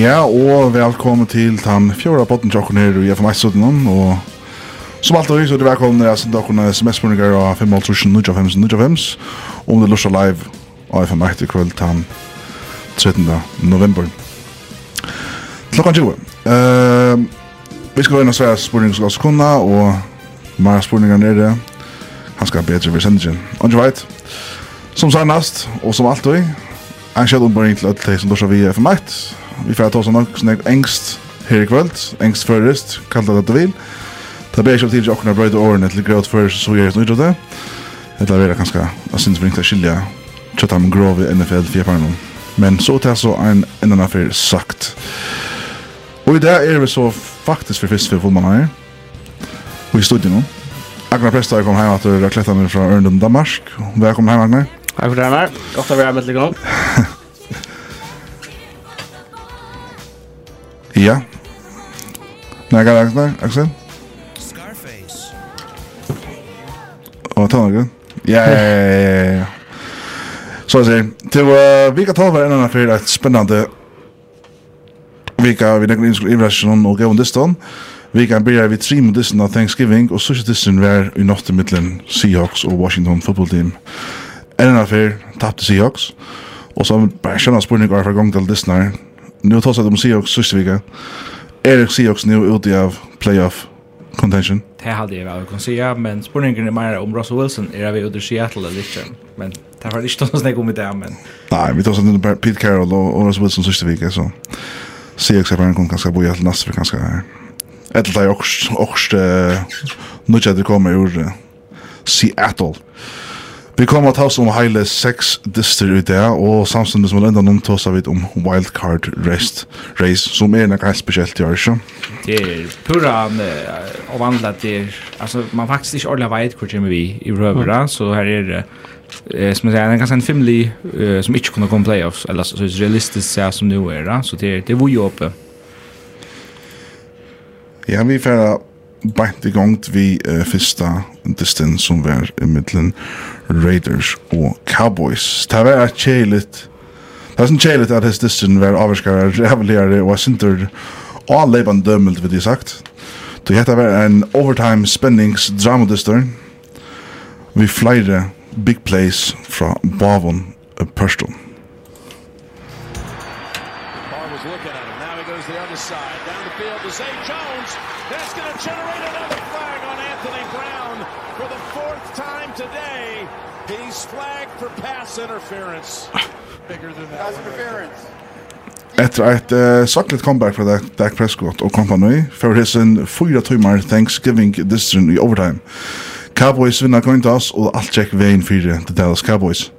Ja, og velkommen til den fjorda podden tjokken her i FMS-sudden, og som alltid så er det velkommen til jeg dere sms-spørninger av 5.5.95.95, om det lurer live av FM1 i kveld den 13. november. Klokkan 20. Uh, vi skal gå inn og svære spørninger som skal kunne, og mer spørninger nede. han skal bedre ved sendingen. Og ikke veit, som sannast, og som alltid, en kjell til alle de som lurer vi FM1, Vi får ta oss nok noen engst her i kveld, engst førrest, kalla det du vil. Det blir ikke om tidlig åkne brøyde årene til gråt før så gjør jeg det nødre. Det er kanskje, jeg synes vi ikke skilja tjata med grov i NFL 4-parnen. Men så tar så en enda for sagt. Og i dag er vi så faktisk for fyrst for fullmann her. Og i studiet nå. Agnar Presta er kommet hjem etter du har meg fra Ørndund, Danmark. Velkommen hjem, Agnar. Takk for det, Agnar. Godt å være med til gang. Ja. Nei, hva er det, Aksel? Scarface. Åh, ta noe. Ja, ja, ja, ja. Så jeg sier, til uh, vika 12 var en annen for et spennende vika vi nekker innskriver innrasjonen og gavn distan. Vika byrjar vi tre mot distan av Thanksgiving, og sørste distan var i natt i middelen Seahawks og Washington football team. En annen for tapte Seahawks, og så bare skjønner spurning hver gang til distan her, nu tar sig de Seahawks sista vecka. Är det Seahawks nu ute av playoff contention? Det hade jag väl kunnat säga, men spurningen är mer om Russell Wilson är vi ute i Seattle eller inte. Men det har inte stått något om i det, men... Nej, vi tar sig inte Pete Carroll och, Russell Wilson sista vecka. så... Seahawks är bara en gång ganska bo i allt nästa vecka, ganska här. Ett av de också, också, nu kommer ur Seattle. Vi kommer til oss om heile seks dyster ut det, og samtidig som vi enda noen tås av om wildcard race, race som er noe helt spesielt i år, ikke? Det er pura uh, at det er, altså man faktisk ikke ordentlig vet hvor kommer vi i røvera, mm. så her er det eh som jeg sier, det er ganske en family eh, som ikke kunne komme playoffs eller så er det realistisk så som nu er, det så det er, det er vi oppe. Ja, vi får bænt i gang vi uh, fyrsta distin som var i middelen Raiders og Cowboys. Det var et kjeiligt Det var sånn kjeiligt at hans distin var avvarskare rævligare og sinter og leipan dømelt vil jeg sagt. Så hette var en overtime spennings dramadistor vi flere big plays fra Bavon Pørston. Etter et uh, saklet comeback fra Dak, Prescott og kompani, for hessen fyra timmar Thanksgiving distrin i overtime. Cowboys vinna Cointas og alt tjekk vein fyrir The Dallas Cowboys.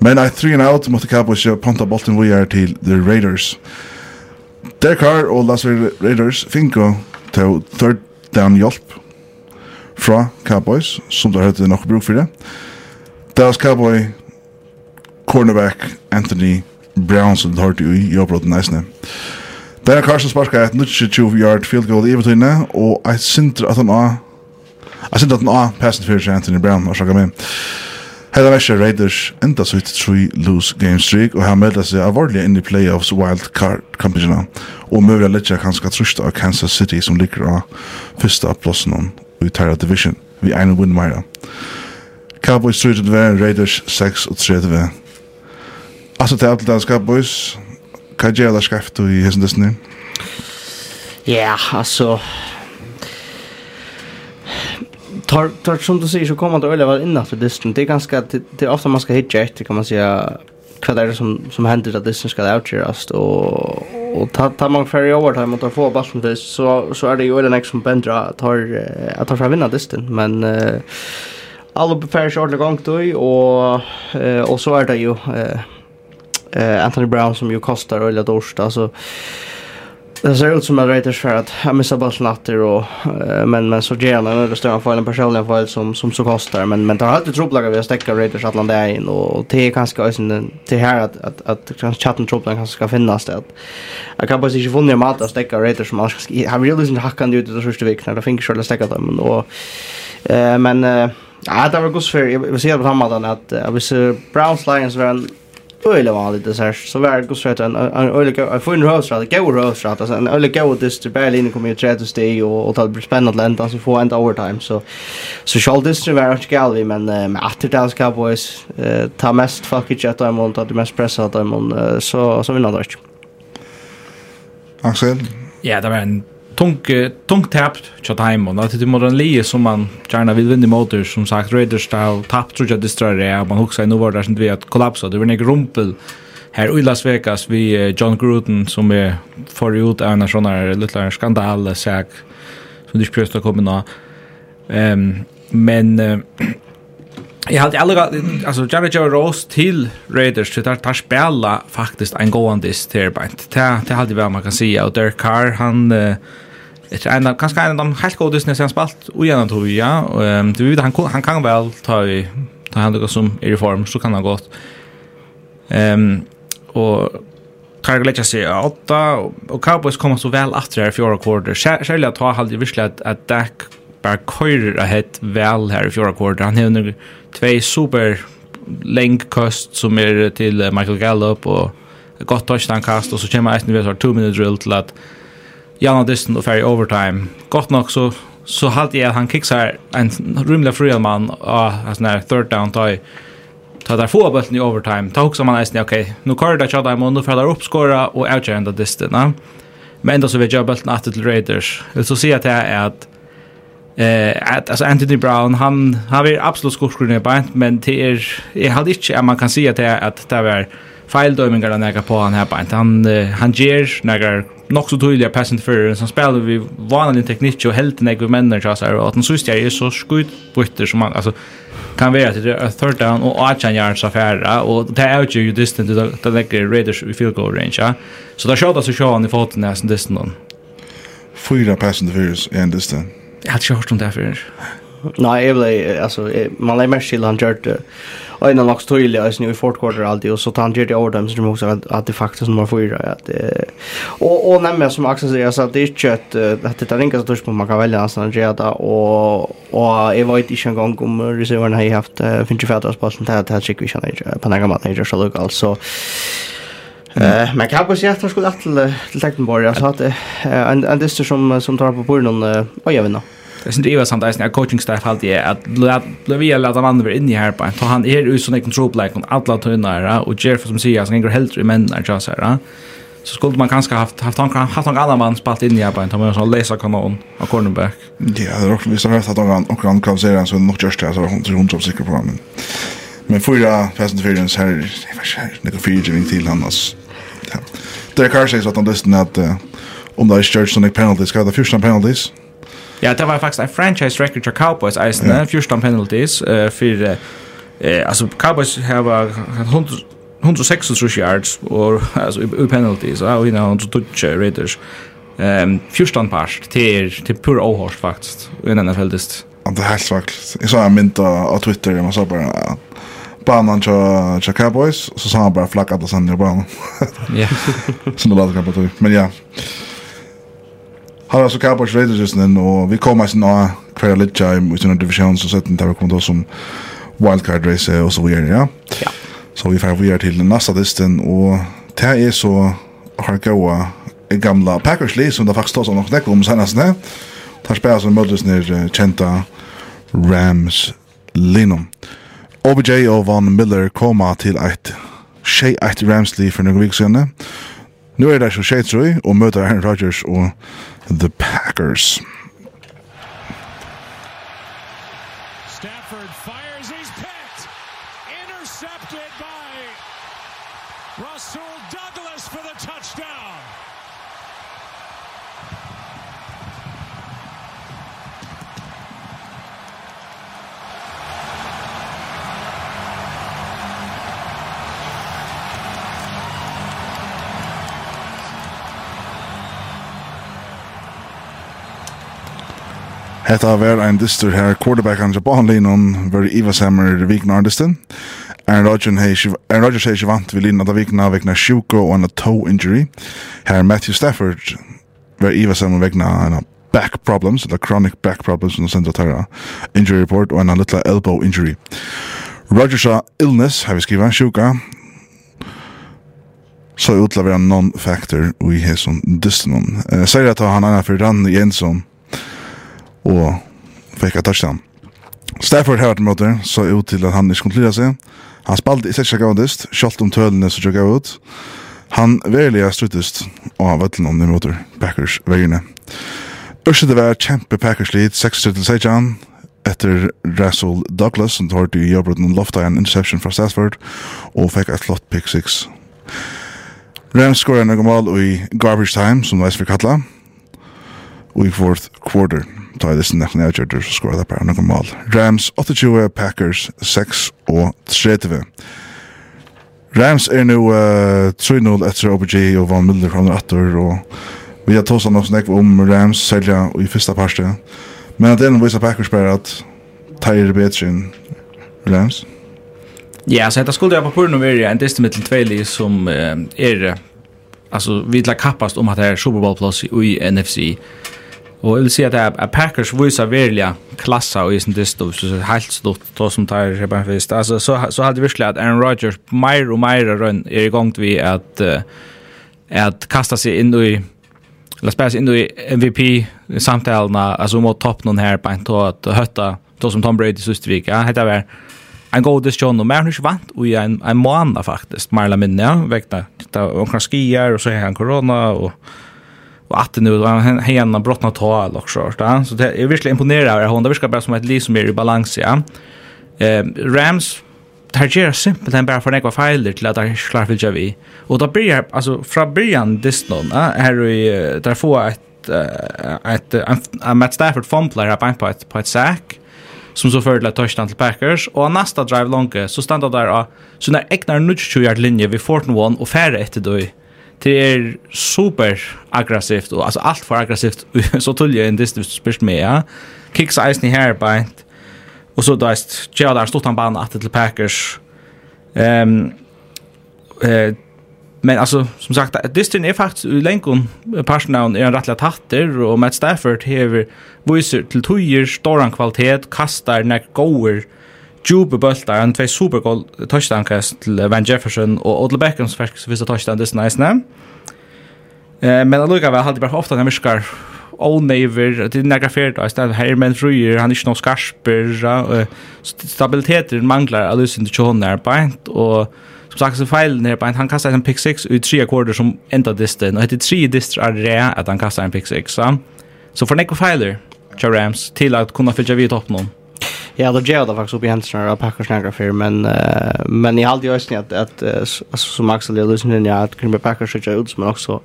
Men I three and out the Cowboys ponta bolten vi er til The Raiders. Derek Carr og Las Raiders finko til third down hjelp fra Cowboys, som der høyde nok bruk fyrir. Dallas Cowboy cornerback Anthony Brown som hørte jo i oppråten næsne. Derek Carson sparska et 22 yard field goal i eventyne, og jeg synes at han er, Jeg synes at han er passen fyrir Anthony Brown, og sjaka med. Hedda Vesha Raiders enda så ut tre lose game streak, og han melder seg alvorlig inn i playoffs wild card kampingina, og møver jeg litt kanskje trusht av Kansas City som ligger av fyrsta plåsen i Tyra Division, vi ein win meira. Cowboys 3-2, Raiders 6-3, Alltså det är alltid danska boys. Kan jag göra skraft i hessen dessne? Ja, alltså... Tar, tar som du säger så kommer det öliga vara innanför dessen. Det är ganska, det, det är ofta man ska hitta efter kan man säga vad det är som, som händer att dessen ska outgerast och, och tar, tar man färre overtime och tar få basen till så, så är det ju ölen nästa som bändra tar, att tar för att vinna dessen. Men uh, alla befärs ordentligt gång då och, uh, och så är det ju uh, eh, Anthony Brown som ju kostar öliga dorst. Alltså, det ser ut som att Raiders för att han missar snatter och eh, men men så ger han en större fall en personlig fall som som så kostar men men det har alltid trubbel vi har stäcka Raiders att landa in och det är kanske också till här att att att kanske chatten trubbel kanske ska finnas det. Jag kan bara inte funnit mat att stäcka Raiders som man ska har really inte hackan ut det första veckan då finns själva stäcka dem och eh men eh Ja, det var gott för. Jag vill säga på samma att jag vill se Browns Lions var en öle vanligt det så här så var det så att en en öle jag får en röstrat, jag går röstrat alltså en öle går det till Berlin kommer ju tredje steg och och det blir spännande lända så får ända overtime så så shall this to vara skal vi men med efter Dallas Cowboys ta mest fucking chat om och ta det mest pressat om så så vinner det. Axel. Ja, det var en tung tung tapt chat time och att det modern lie som man gärna vill vinna motor som sagt Raiders style tapt tror jag det större man också nu var det som vi att kollapsa. Det var en rumpel här i Las Vegas vi John Gruden som är för ut en sån här liten skandal sak som det skulle komma nå ehm men Jag hade alla alltså Jerry Joe Rose till Raiders så där tar spela faktiskt en gående dist till bant. Det det hade väl man kan säga och Derek Carr han Det är en kanske en av de helt goda Disney sen spalt och gärna tror du vet han han kan väl ta i ta hand det som i form så kan han gott. Ehm och Cargo Ledger sig åtta och Cowboys kommer så väl efter här fjärde kvarter. Särskilt att ha halvt visst att att Dak bara körer ahead väl här i fjärde kvarter. Han har två super längdkost som är till Michael Gallup och gott touchdown kast och så kommer Aston Villa 2 minute drill till att Jan Andersen och Ferry overtime. Gott nog så så hade jag han kicksar en rymla fri man och alltså när third down tie ta där få bollen i overtime. Ta också man nästan okej. Nu kör det att jag måste för där uppskora och outjända distance. Men då så vi jag bollen åter till Raiders. Jag så se att det är att eh att alltså Anthony Brown han har ju absolut skorskrivna på men det är jag hade inte att man kan se att det att det var feildømingar han ega på han her bænt. Han, uh, han ger negar nok så tydelig pass interference, han spiller vi vanlig teknikk og helt nek vi menner til oss her, og at han synes jeg er så skutbutter som han, altså, kan være til third down og 18 yards affæra, og det er jo jo distant, det legger Raiders i field goal range, ja. Så da sjåta så sjå han i foten nesten distant. Fyra pass interference, en distant. Jeg hadde ikke hørt om det før. Nei, jeg ble, altså, man legger mest til han gjør det. Og en av nok tydelig, altså, i fort quarter alltid, og så tar han gjør det over dem, så tror jeg også at, det faktisk nummer fyra. At, det, og, og nemlig, som Axel sier, altså, det er ikke et, at det er ingen størst på man kan velge hans han gjør det, og, og jeg vet ikke engang om receiveren har haft, uh, finnes ikke fædre spørsmål, spalten, det er ikke vi kjenner på den gamle, jeg gjør så lukk, altså. Eh men kan också jag skulle att till Tektenborg alltså att en en dyster som som tar på på någon öja vinna. Det syns det är sant att coaching staff alltid är att Lavia låter man vara inne här på. Ta han är ju sån en control like och alla tunnar och Jeff som säger att han går helt i män när jag säger. Så skulle man kanske haft haft han haft någon annan man spalt in i här på. Ta med sån läsa kanon av cornerback. Ja, det är också visst att han och han kan säga så nog just det så hon tror hon som säker på men. Men förra fastens fyra så här, jag vet inte, det går fyra till han alltså vet jag. Derek Carr säger att han dessutom att uh, om det är Church Sonic penalties, ska det första penalties? Ja, det var faktisk en franchise record for Cowboys, eisen, yeah. första penalties uh, för eh altså, Cowboys har 100 106 yards og, altså, i penalties så har vi någon så touch Raiders. Ehm um, fjärde pass til till pur ohorst faktisk. i den här fältet. Och det er helt svagt. Jeg sa en mynd av Twitter där man sa bare, ja, banan till, till Cowboys så sa han bara flacka alla sönder i banan. Ja. Som det låter kapat. Men ja. Har alltså Cowboys Raiders just nu och vi kommer sen nå kvar lite i utan division så sätter det kommer då som wildcard race och så vidare ja. Ja. Så vi får vidare till nästa distan och det är så har gåa gamla Packers Lee som det faktiskt står så något där kommer senast nä. Tar spelar som möttes ner kända Rams Linum. OBJ og Von Miller koma til eit Shea eit Ramsley for noen vik siden. Nu er det så Shea Troy og møter Aaron Rodgers og The Packers. Hetta var ein dyster her quarterbackan på anlinon var Ivasammer Vikna Artisten. Aaron Rodgers hei, Aaron Rodgers hei vant vi linna da Vikna vegna sjuko og en toe injury. Her Matthew Stafford very var Ivasammer vegna en back problems, the chronic back problems in the center terra injury report on a little elbow injury. Rodgers illness, har vi skriva, sjuka, så utla vera non-factor i hesson dystenon. Eh, Sier at han er for Rann Jensson, og fikk et touchdown. Stafford har vært møte, så ut til at han ikke kunne lida seg. Han spalte i seks gavendist, kjølt om tølene som tjokk ut. Han verilig er struttest, og han vet noen de møter Packers veierne. Ørste det var kjempe Packers lead, 6-13-16, etter Russell Douglas, som tar til jobbet noen lofta en interception fra Stafford, og fikk et flott pick 6. Rams skorer en mål i garbage time, som det er for kattla, og i fourth quarter ta i disse nekken jeg gjør, så skår det bare noen mål. Rams 28, Packers 6 og 30. Rams er nå uh, 3-0 etter OBG og Van Miller kommer etter, og vi har tåst nok snakk om Rams selja i første parste. Men at en viser Packers bare at tar er bedre enn Rams. Ja, så dette skulle jeg på purno være en distimit til tveilig som uh, er, altså, vi til kappast om at det er Super Bowl-plass i NFC. Og jeg vil si at, at Packers viser virkelig klasser i sin distro, så det er helt stort, to som tar seg bare fyrst. Altså, så, så hadde virkelig at Aaron Rodgers mer og mer rønn er i gang til at, at kasta seg inn i Eller spes inn i MVP-samtalene, altså mot topp noen her, på en tog at høtta, to som Tom Brady i Søstervik, ja, hette var en god diskusjon, og mer har ikke vant i en, en måned faktisk, mer eller mindre, ja, vekna, det var omkring skier, og så har han korona, og och att nu han hena brottna ta eller så där. Så det är verkligen imponerande att hon det verkar bara som ett liv som är i balans ja. eh, Rams tar ger simpelt bara för några filer till att jag klarar för vi. Och då blir alltså från början dess någon här i där får ett ett en Matt Stafford fumble på på ett på ett sack som så förde touchdown till Packers och nästa drive långt så stannar där så när egnar nudge yard linje vid 14-1 och färre efter då det er super aggressivt, og altså alt for aggressivt, så tullig en dist hvis du spyrst med, ja. Kicks eisen i herbeint, og så dæst, tjeva der stort han banan at til Packers. Um, eh, men altså, som sagt, distin er faktisk i lengon, personen er en rettelig tatter, og Matt Stafford hever viser til tøyer, stor kvalitet, kastar nek goer, Jube Bultar, han tvei supergoal touchdown kast til Van Jefferson og Odell Beckhams faktisk viste touchdown this nice name. Eh men Luka var hade bara ofta när myskar all never det nägra fel då istället här men fruer han är inte någon skarper stabiliteten manglar alltså inte tjon där på och som sagt så fel ner på han kastar en pick 6 ut tre quarter som ända distan och det tre dist är det att han kastar en pick 6 så för Nico Filer Rams till att kunna fylla vid toppen Ja, då ger det faktiskt upp i händerna av Packers för men uh, men i allt just att att uh, alltså som Axel Lewison ja att kunna Packers så ut men också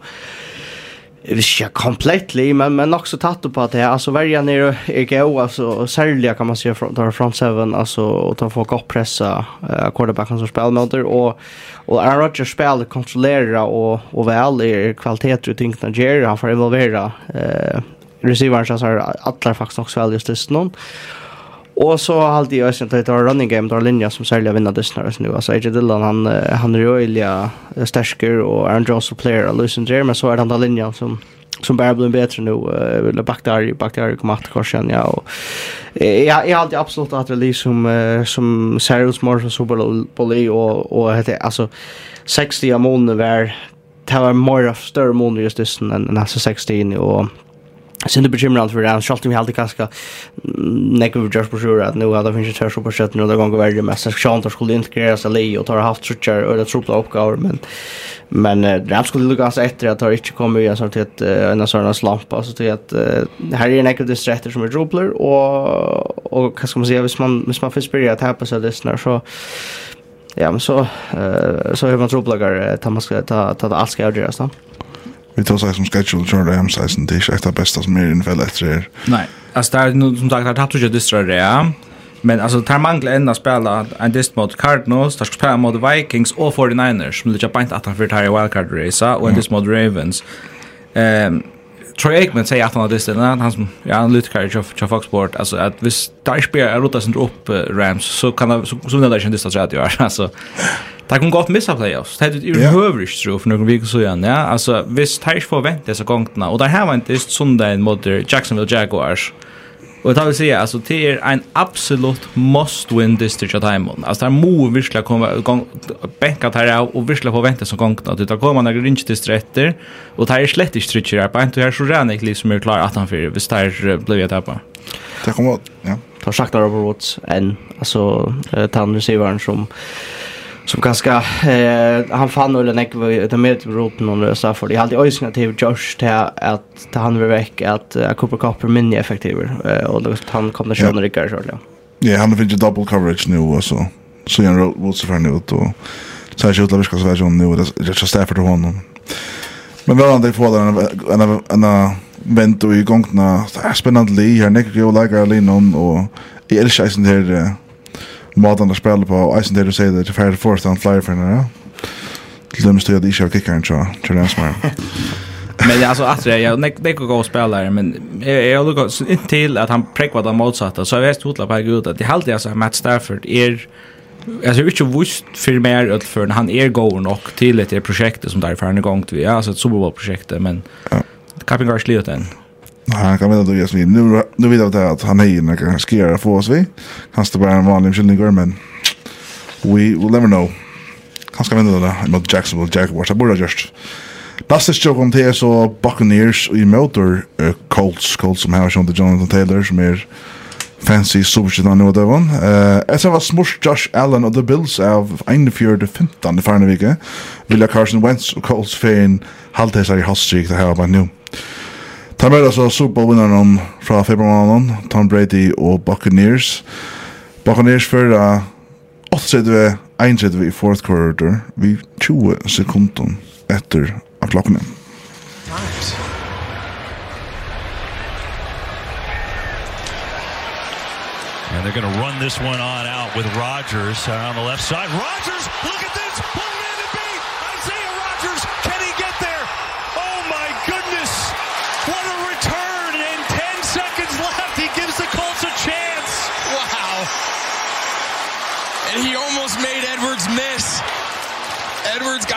är ja completely men men också tatt på att det alltså välja ner är gå alltså sälja kan man säga från där front seven alltså och ta folk upp pressa uh, quarterbacken som spelar mot och och Aaron Rodgers spel kontrollera och och väl är kvalitet ut tänkna Jerry han får involvera eh uh, receivers så har alla faktiskt också väl just det någon Och så har jag ju sen tagit running game där linja som säljer vinna det nu nu alltså AJ Dillon han han är ju Ilja Stashker och Aaron Jones player och Lucien Jeremy så är han där linja som som bara blir bättre nu eller back där back där kommer att korsen ja och jag är alltid absolut att det liksom som Cyrus Morris så på och och heter alltså 60 månader var det var mer av större månader just det än alltså 60 och Sindu bekymrad for det, han skjalt mig alltid kanska nekka vi på Brosur at nu hadde finnes tørs på skjøtten og det ganger verre men jeg skjalt han skulle integrere seg li og tar haft trutjar og det trupla oppgaver men men han skulle lukka hans etter at han ikke kom i en sånn til at en sånn slampa så til at her er nekka distretter som er trupler og og hva skal man si hvis man hvis man finnes bryr at her på seg listner så ja men så så hur man truplagar ta man ska ta ta det allt ska göras då Vi tar sig som schedule och kör det hem 16 Det är inte det bästa som är inför efter det Nej, alltså det är nu som sagt Här tappar ju distrar det Men alltså tar mangla ända spela en dist mot Cardinals, tar spela mot Vikings och 49ers som ligger på inte att han för tar i wildcard race och en dist mot Ravens. Um, Troy Aikman säger att han har det stället, han som är ja, analytiker i Fox Sport, alltså att hvis Dashbeer är rotas inte upp Rams så kan han, så, så nämligen kändes det så att jag är, alltså. Det kan gott missa playoffs. Det är ju hövrish tror för någon vecka så igen. Ja, alltså visst här får vänta så gångna och där här var inte just söndagen mot Jacksonville Jaguars. Och jag vill säga alltså det är en absolut must win district at time. Alltså där må virkelig komma gång bänka där av och virkelig på vänta som gång att det kommer några rinch distrikter och det är slett inte stretcher här på inte här så ränig liksom är klar att han för visst där blev jag tappa. Det kommer ja. Tar sakta Robert Woods, en alltså tant receivern som som ganska eh han fann eller nek vi det med roten och så för det hade ösna till Josh till att ta han var veck att uh, Cooper Cooper minne effektiv eh och då han kom där sjön Rickard så ja. Ja, han fick ju double coverage nu och så. Så han roll mot sig för nu då. Så jag skulle vilja säga nu det är just Stafford till honom. Men vad andra får den en en vänt och igång när spännande li här nek jag lägger alin och i elscheisen här måten å spille på, og jeg synes det du sier det, til færre forrest han flyer for henne, ja. Til dem stod jeg ikke av kickeren, så tror jeg det er Men alltså att jag jag det går gå spela men jag lukar till att han präckvar den motsatta så jag vet hotla på gud att det halt jag så Matt Stafford är alltså inte vust för mer öll för han är går nog till ett projekt som därför en gång till alltså ett Super Bowl projekt men Capping Garage Leoten han kan vända då just nu nu vet jag det att han är inne kan skera för oss vi. Han står bara en vanlig skillning men we will never know. Han ska vända då mot Jacksonville Jaguars. Jag borde just Bastis joke om det så Buccaneers i motor uh, Colts. Colts som har sjönte Jonathan Taylor som är fancy superstjärna nu och dävan. Eh, efter var smush Josh Allen och the Bills av 41-15 i förra veckan. Villa Carson Wentz och Colts fan halvdags i hot streak det här var nu. Ta med oss Super Bowl-vinneren fra februarmåneden, Tom Brady og Buccaneers. Buccaneers fører 38-31 i fourth quarter, vi 20 sekunder etter av klokken. Times. And they're going to run this one on out with Rodgers on the left side. Rodgers, look at this play!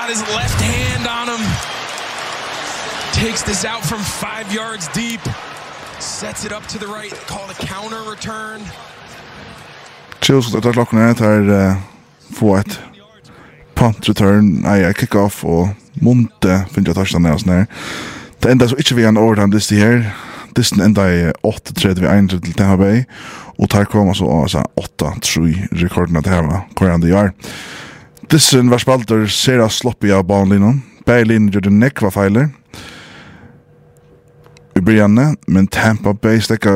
Got his left hand on him. Takes this out from five yards deep. Sets it up to the right. Called a counter return. Chills etter klokkene tar uh, få et punt return, nei, jeg kick off og Monte finner jeg touchdown og sånn her. Det enda så ikke vi en overtime diste her. Disten enda i 8-3 vi 1 til Tampa Bay. Og tar kom altså altså 8-3 rekorden at det her var hver andre gjør. Dyssen var spalter ser av sloppy av banlinan. Berlin gjorde nekva feiler. I brygjane, men Tampa Bay stekka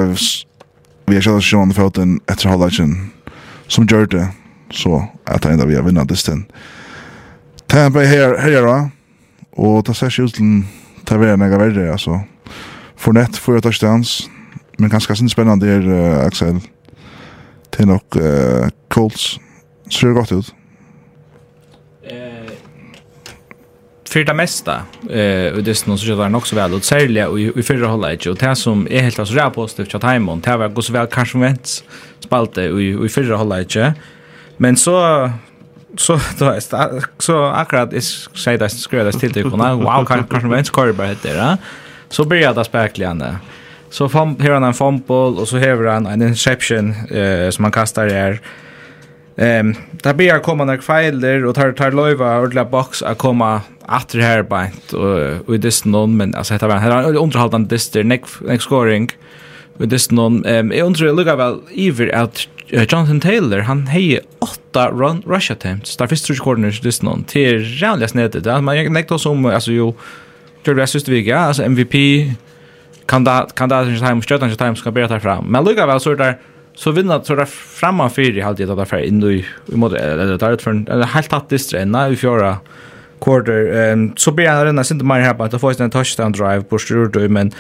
vi er kjallar sjåan foten etter halvdagen som gjør det så at enda vi har vinnat dysten. Tampa Bay her, her da, og det ser ikke ut til tavera nega verre, altså. For nett, for jeg touchdowns, men ganske sin spennende er, uh, Axel, til nok uh, Colts. Ser godt ut. för det mesta eh och det som så var nog så väl och särskilt och i förra hållet och det som är helt alltså positivt att hemma det var går så väl kanske vänts spalte och i förra hållet men så så då är så akkurat är säg det skrev det till dig wow kanske vänts kör bara det där så börjar det spärkligande så fam här han en fumble och så har han en interception eh som man kastar där Ehm um, där blir komma några filer och tar tar löva ordla box att komma efter här bant och och det någon men alltså heter han underhållande dyster neck neck scoring med det någon ehm jag undrar lugga väl iver att Jonathan Taylor han hej åtta run rush attempts där första corners det någon till jävla snett det man nektar som alltså ju tror jag det vi veckan alltså MVP kan da kan da sin time stöttan time ska bära fram men lugga väl så där så vinner så där framan fyra i halvtid att där in i i mode eller där för eller helt tatt distrena i vi fjärra quarter. Um, så blir han redan sent mer här på att få en touchdown drive på styr men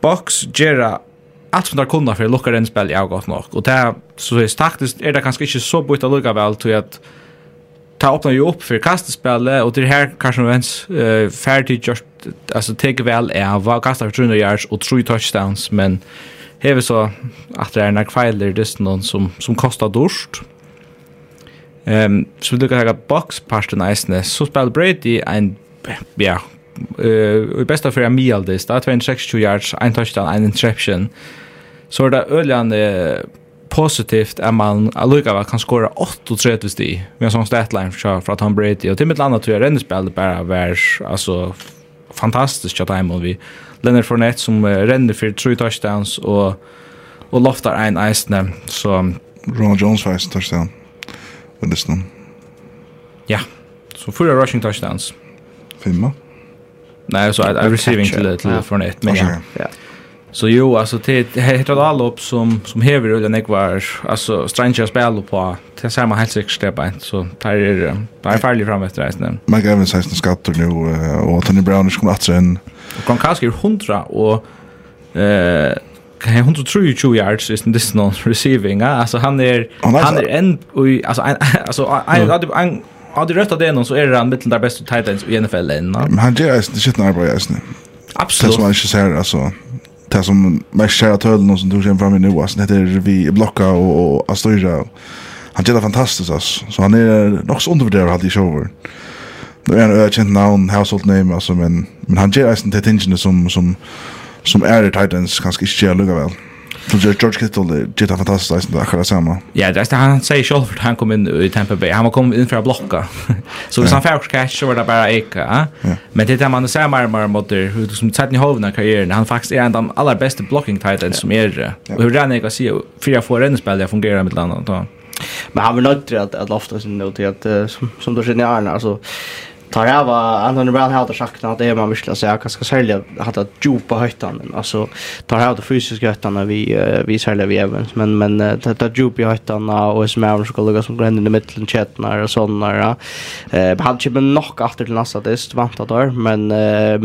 box Jera att som där kunde för lucka den spel jag gott nog och där så är taktiskt är det kanske inte så bra att lucka väl till att ta öppna ju upp för kastspel och det här kanske vens eh färdigt just alltså take väl är vad kastar 300 yards och 3 touchdowns men hever så at det er några feiler i distan som, som kostar dorst. Um, så vi lukkar hega boxparten eisne, så spiller Brady en, ja, uh, i besta fyrir mialdist, det er 26 yards, en touchdown, en interception. Så er det öljande positivt att man allukar kan skåra 38 sti med en sån statline fra, fra Tom Brady. Og til mitt landa tror jeg rennespillet bara var altså, fantastisk at vi Leonard Fournette som uh, renner for tre touchdowns og, og loftar en eisne. Så... Ronald Jones var eisen touchdown. Det er Ja, så fyra rushing touchdowns. Fimma? Nej, så är receiving till till ja. Fournette. men ja. ja. Så jo, alltså det heter det upp som som häver eller nek var alltså stranger spel på till samma helt sex step in så tar det där är farligt fram efter resten. Mike Evans har en skatter nu och Tony Brown kommer att sen Og Gronkowski er 100 og eh han 123 yards is this non receiving. Alltså han är han är en alltså alltså en, altså det rätta det någon så är det han mitt där bästa tight ends i NFL än. Men han gör det shit när bara just nu. Absolut. Det som man inte ser alltså det som mest Sherrard höll någon som tog sig fram i nu alltså det är vi blocka och Astoria. Han gör det fantastiskt alltså. Så han är nog så undervärderad i shower. Mm. Nu är en ökänt namn, household name, alltså, men, men han ger eisen till tingene som, som, som är i Titans kanske inte gör lugga väl. Så George Kittle, det är fantastiskt eisen, det är akkurat samma. Ja, det är han säger själv att han kom in i Tampa Bay, han kom in för att blocka. så hvis han färg cash så var det bara eka. Ja. Men det är man ser mer mer mot det, hur som sett i hovna karriären, han faktiskt är en av de allra bästa blocking Titans som är. Och hur redan jag kan se, fyra, fyra rennespel fungerar med landet. Men han var nöjd till att, att lofta sin nu till att, som, som du känner Arna, alltså tar jag var Anton Brown hade sagt att det är man vill säga jag ska sälja hade att djupa höjtan men alltså tar jag det fysiska höjtan vi vi säljer vi även men men det där djupa höjtan och som är ska kollega som gränder i mitten chatna och såna eh hade ju men nog efter till nästa test vant där men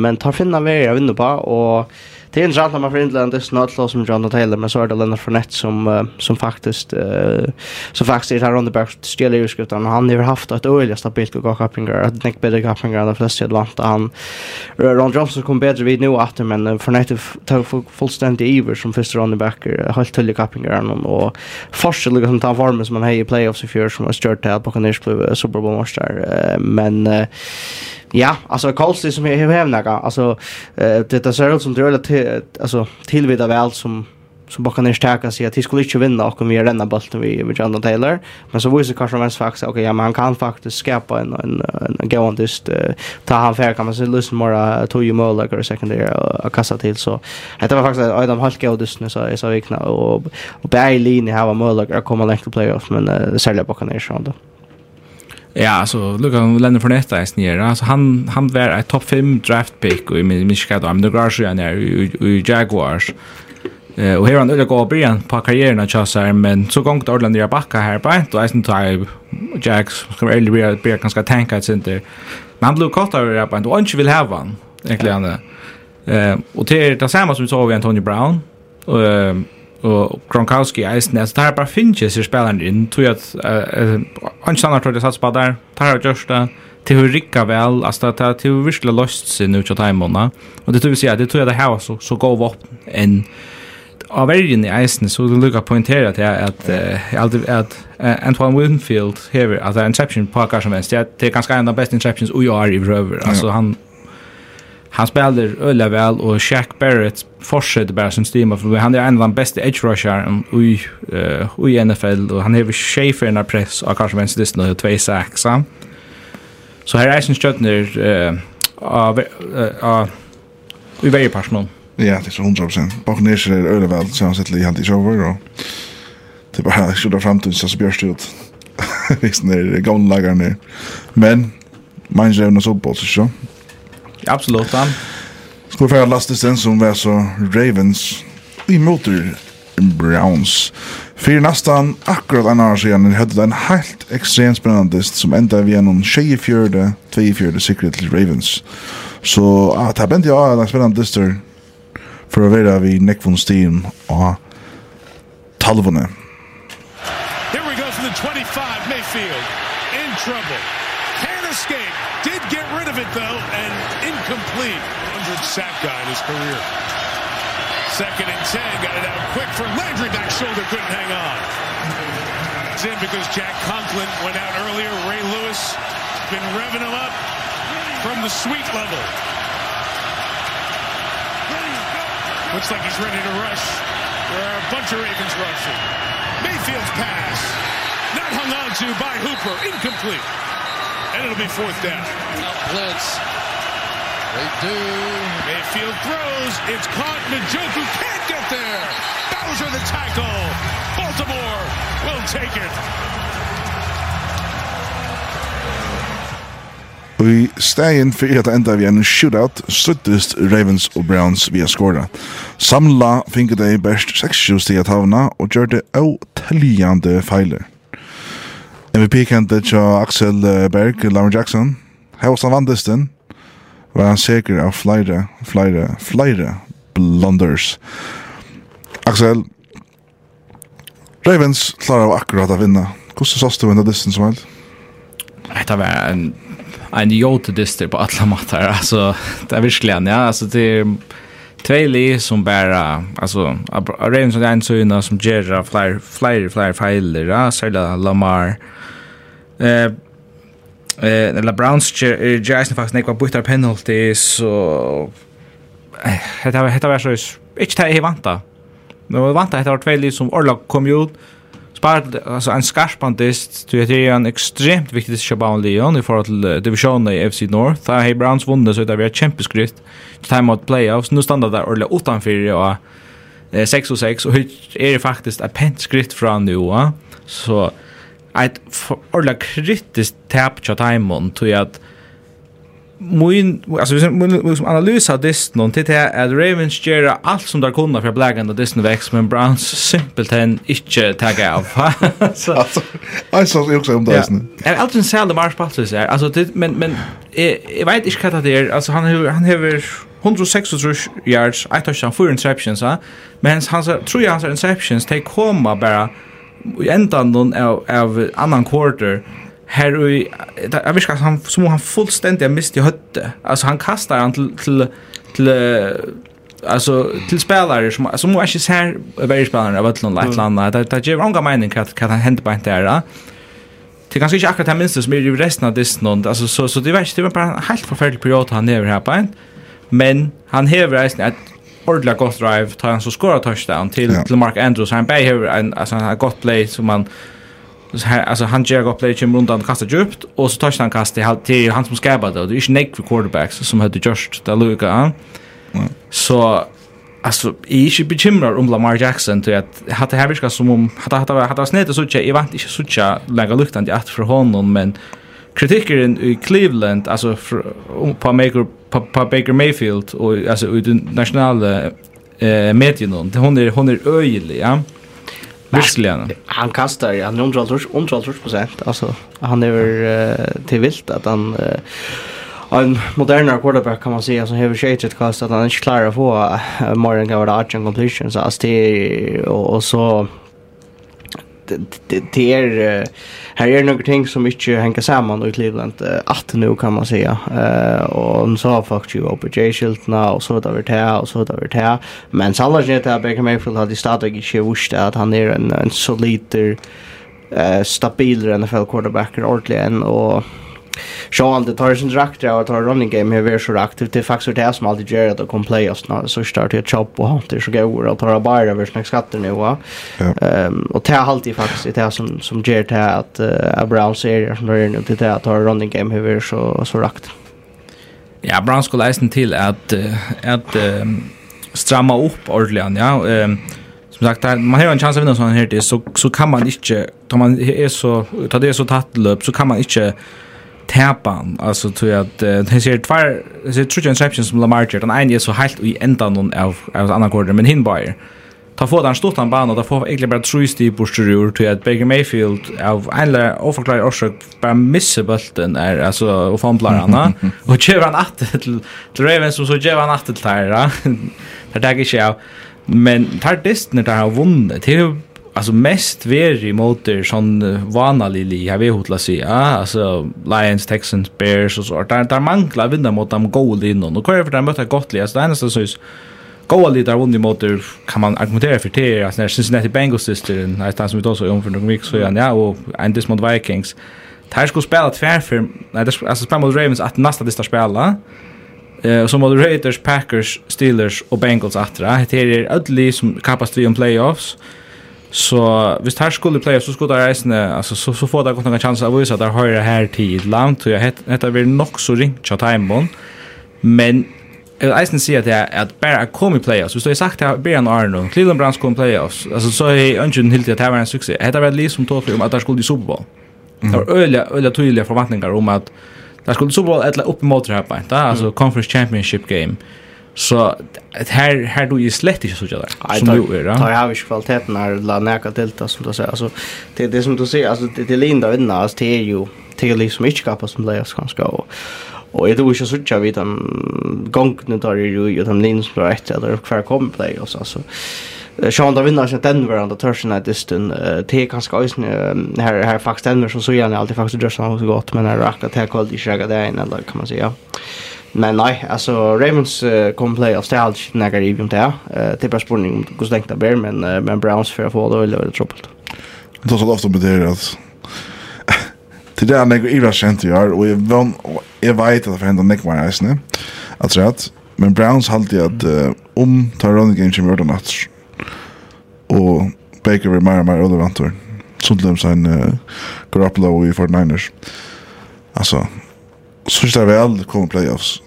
men tar finna vi jag vinner på och Det är intressant när man får in Leonard Dist något som Jonathan Taylor men så är det Leonard Fournette som uh, som faktiskt uh, som faktiskt är här under back stjäler ju och han har haft ett öjligt stabilt och gått kappingar att Nick bättre kappingar de flesta i vant. han Ron Johnson kom bättre vid nu att men uh, Fournette tog fullständigt iver som första running back helt till kappingar och forskar liksom som formen som han har i playoffs i fjör som har stört till på Conners blev Super Bowl match Uh, men Ja, alltså Colsey som är hemnaga. Alltså eh det ser ut som det är till alltså tillvida väl som som bara kan stärka sig att det skulle inte vinna och om vi denna bollen vi med John Taylor. Men så visar Carson Wentz faktiskt okej okay, ja men han kan faktiskt skapa en en en go on this ta han fair kan man se Lucian to you more like a secondary och kassa till så det var faktiskt en av halka och dusna så så vikna och och Bailey ni har mål att komma längre playoff men det sälja bara kan inte då Ja, så Luka Lennon Fornetta är snär. Alltså han han var ett topp 5 draft pick och i Chicago I'm the Garage and i Jaguars. Eh och här han öliga går början på karriären att chassa men så gång till Orland där backa här på då är typ Jacks kommer early bli bli ganska tanka att inte. Men han blev kort över på och inte vill ha han egentligen. Eh och det är det samma som vi såg Antonio Brown. Eh og Gronkowski eisen, altså det her bare finnes jeg spilleren inn, tog at han kjenner tror jeg sats på der, tar av Gjørsta, til hun rikka vel, altså det er til hun virkelig løst sin ut av timene, og det tror vi sier, det tror jeg det her så, så god våpen enn av vergen i eisen, så det lukka poengtera til at, at, at, Antoine Winfield hever, at det er interception på hva som helst, det er ganske en av beste interceptions ui år i røver, altså han han spelar öliga väl och Shaq Barrett fortsätter bara sin stima för han är en av de bästa edge rushern i uh, i NFL och han har Schaefer när press och kanske vänster det nu två sacks. Så här är sin stöttner eh av av vi varje person. Ja, det är 100%. Buccaneers är öliga väl så han sätter i hand i shower och det bara skjuter fram till så björst ut. Visst när det går lagarna. Men Mange er jo noe så på, så Absolut. Ska vi föra Last sen som var så Ravens i motor Browns. För nästan akkurat en år sedan hade det en helt extremt spännande som enda vi en 24 24 secret till Ravens. Så ah, det bände jag en spännande dyster för att vara vid Nekvons team och talvone. Here we go from the 25 Mayfield in trouble. Can't escape. Did get rid of it though. Incomplete. 100 sack guy in his career. Second and 10, got it out quick for Landry, back shoulder, couldn't hang on. It's in because Jack Conklin went out earlier. Ray Lewis been revving him up from the sweet level. Looks like he's ready to rush. There are a bunch of Ravens rushing. Mayfield's pass. Not hung on to by Hooper. Incomplete. And it'll be fourth down. Blitz. They do. Mayfield throws. It's caught. Njoku can't get there. Bowser the tackle. Baltimore will take it. Vi stegin fyrir at enda vi en shootout struttist Ravens og Browns via skåra. Samla finket dei best 6-7 stig at havna og gjør det åteljande feiler. MVP-kentet tja Axel Berg, Lamar Jackson. Her var han vandisten, var han säker av flera, flera, flera blunders. Axel, Ravens klarar av akkurat att vinna. Hur sås du under distan som helst? Det var en en jote dyster på alla matar. Alltså, det är verkligen, ja. Alltså, det är två som bara, alltså, Ravens och en sådana som ger fler, fler, fler fejler, ja, särskilt Lamar. Eh, Eh, la Browns Jason Fox nekva buttar penalty så hetta var hetta var så ikkje ta he vanta. Men vanta hetta var tvei som Orlok kom ut spart alltså en skarpantist du heter en extremt viktig shabon Leon i forhold til divisionen i FC North. Där har Browns vunnit så det var kämpeskrift. Time out playoffs. Nu stannar där Orla utanför och eh, 6 och 6 och är det faktiskt ett pent skritt från nu. Så ett orla kritiskt tap chat timon till att Moin, alltså vi som liksom analysa dist någon till det att Ravens gör allt som där kunde för Black and Disney Vex men Browns simpelt hen inte tagga av. Så alltså jag sa också om det nu. Är allt en sälde mars passus är. Alltså det men men jag vet inte vad det är. Alltså han har han har 106 yards, I 8 on four interceptions, va? men hans hans tror jag hans interceptions take komma bara i endan då av, av annan quarter här i jag viskar inte han, som han fullständigt mist i hötte. Alltså han kastar han till, till, till alltså till spelare som som var inte så här varje spelare av Atlant land där där ger många mening att kan han hända på inte där. Det kanske inte akkurat han minns som är i resten av det någon alltså så så det var det var bara en helt förfärlig period han över här på en. Men han häver resten att ordentligt gott drive tar han så skorar touchdown till ja. till Mark Andrews han bär här en alltså han har gott play som man alltså han ger gott play till runt och kastar djupt och så touchdown kast han till han som skabbar då det är inte snake för quarterbacks som hade just där Luka ja. så alltså är inte bekymrad om Lamar Jackson till att hade här viska som om hade hade hade snett så tjej i vant inte så tjej lägga luktan till att för honom men kritikkeren i Cleveland alltså på Baker på, på Baker Mayfield och alltså i den nationella eh medien hon är hon är öjlig ja. Verkligen. Han kastar han undrar undrar procent alltså han är väl till vilt att han uh, en modern quarterback kan man säga som har shated kast att han inte klarar få uh, mer än vad completions så alltså det och, och så det det är här är några ting som inte hänger samman i Cleveland uh, att nu kan man säga uh, och nu sa faktiskt ju på J Shiltna och så där vart här och så där vart här men Salah Jet det Baker Mayfield hade startat i visst att han är en, en solider uh, stabil NFL quarterback ordentligt och Så alltid tar sin drakt och tar running game här är så aktivt det är faktiskt det som alltid gör att kom play oss när så startar jag chop och det så går och tar bara över snack skatter nu va. Ehm och det har alltid faktiskt det som som gör det att uh, Brown serier som är nu det att tar running game här är så så rakt. Ja, Brown skulle läsa till att att stramma upp ordentligt ja. Ehm som sagt man har en chans att vinna sån här det så så kan man inte tar man är så tar det så tätt löp så kan man inte tapan. Alltså tror jag att det ser tvär det ser true interception som Lamar Jackson den är så helt i ändan någon av av andra quarter men hin bara ta få den stort han banan och ta få egentligen bara true sti på strur till att Baker Mayfield av alla oförklarade orsak bara missa bulten är alltså och fumblar han och ger han att till Ravens som så ger han att till där där det gick jag men tar distner där har vunnit till alltså mest veri motor sån vanlig li jag vet hur sig ja alltså Lions Texans Bears och så där där mangla vinna mot dem goal in och kvar för där möta gott li. Alltså det enda så goal lite där vunnit motor kan man argumentera för det alltså när Cincinnati Bengals sister nästan som vi då så om för några veckor så ja och en ändes mot Vikings Här skulle spela tvär för nej det alltså spela mot Ravens att nästa det spela Eh som var Raiders, Packers, Steelers och Bengals attra. Det är ödlig som kapas vi om playoffs. Så hvis här skulle playa så skulle det reisen alltså så så får det gott några chanser att visa där höra här tid land och jag heter heter väl nog så ringt chat timebon. Men jag vill eisen säga att jag att bara kom i playoffs. Så jag sagt att Björn Arno, Cleveland Browns kom i playoffs. Alltså så är ungen helt att det var en succé. Det var liksom totalt om att det skulle i Super Bowl. Det var öliga öliga tydliga förväntningar om att det skulle Super Bowl eller upp mot det här på. Alltså conference championship game. Mm Så här här då är slett inte så där. Som du är det. Ja, jag har ju kvaliteten här la näka till det som du säger. Alltså det det som du säger alltså det det linda vinna alltså det är ju det är liksom inte kapas som läs ganska och Och jag tror inte så tjocka vid den gången där ju ju den linjen som var ett eller kvar kom play och så så Sean da vinner sin Denver and the Thursday night distan det är ganska ösn här här faktiskt Denver som så gärna alltid faktiskt drar så gott men här racka till kvalitet i skäga där inne eller kan man säga. Ja. Men nei, altså Ravens uh, kom play av Stalch när jag gick inte. Eh det bara spårning om hur stängt det blir men uh, men Browns for att få det eller troppelt. Det tar så ofte med det at til det när Ira sent gör och jag jag vet at det händer Nick Wayne nästan. At att men Browns hade at uh, om Tyrone Game som gjorde natt. Og Baker blir mer og mer relevant. Sundlund sen uh, Garoppolo i 49ers. Altså, så är det väl kommer playoffs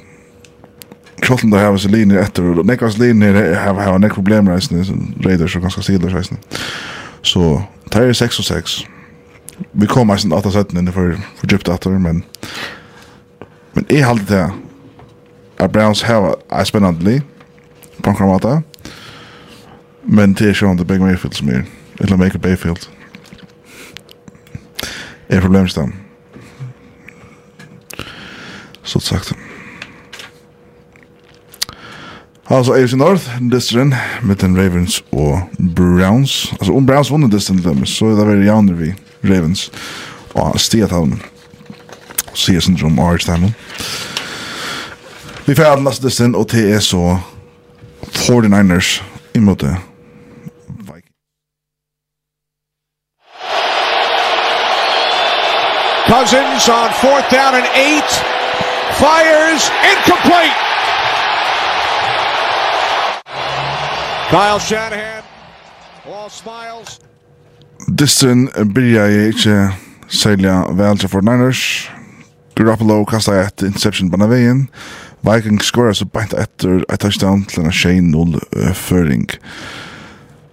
Kjolten der har så linjer efter och Nekvas linjer har har några problem resten så Raiders og ganske sidor resten. Så det er 6 og 6. Vi kommer sen åtta sätten inne för för djupt åter men men är halt det att Browns har är spännande på kramata. Men det är ju inte Big Mayfield som är eller Make a Bayfield. Är problemstam. Så sagt. Mm. Alltså AFC North, distren, mitten Ravens og Browns. Altså om Browns vunner distren til dem, så er det veldig jauner vi Ravens og Stiathavn. Sier syndrom og Archtamon. Vi får den neste distren, og til er så 49ers imot det. Cousins on fourth down and eight. Fires incomplete. Kyle Shanahan. All smiles. Distin byrja i ikke selja vel til Fort Niners. Garoppolo kastar et interception på veien. Vikings skorer så beint etter et touchdown til en 6-0-føring.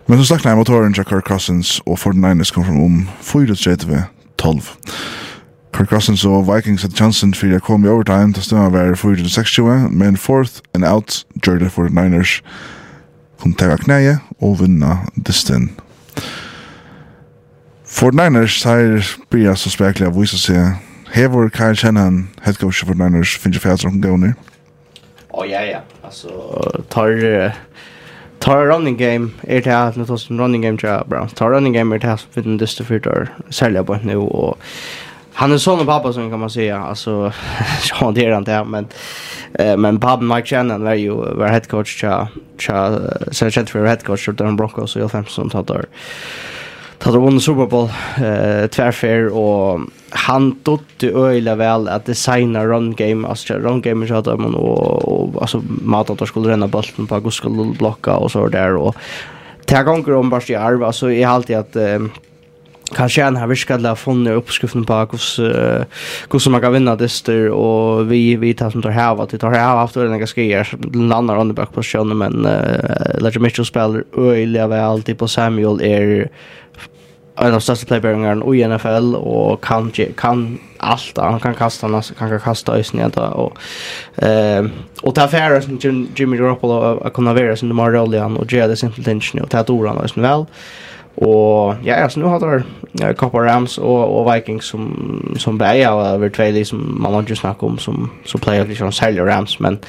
Men så slakna jeg motoren til Kirk Cousins, og Fort Niners kom fram om 4-3-12. Kirk Cousins og Vikings hadde chansen for å komme i overtime til stedet å være 4-6-20, men fourth and out gjør det Fort Niners kunne tega knæje og vinna distin. For Niners seier blir så spekla av vise seg Hever Kyle Shanahan, head coach for Niners, finnes jo fjært som kan gå ned? Å, ja, ja. Altså, tar... Tar running game er til at, nå tar running game til Browns. Tar running game er det her som finner dyster fyrt, særlig på nu, og han är son och pappa som kan man säga. Alltså så det är han men eh men pappa Mike Shannon var ju var head coach cha cha så jag för head coach för den Broncos och Elfham som tar där. Tar då vunnit Super Bowl eh tvärfair och han dotte öjla väl att designa run game alltså run game så att man och, och alltså mata att skulle renna bollen på att skulle blocka och så där och Tär gånger om bara i arv, alltså jag har alltid att kanske han har viskat la funne uppskriften på hur uh, hur som man kan vinna dyster och vi vi tar som tar här att det tar här efter den ganska skier landar under back på sjön men uh, Ledger Mitchell spelar öliga väl. Alltid på Samuel är en av största playbearingarna i NFL och kan kan allt. Han kan kasta han kan kasta i snett och eh och ta färre som Jimmy Garoppolo att kunna vara som de har och göra det simpelt och ta ordan och väl. Och ja, alltså nu har det Copper Rams och och Vikings som som bäja över två liksom man har snacka om som så player liksom säljer Rams men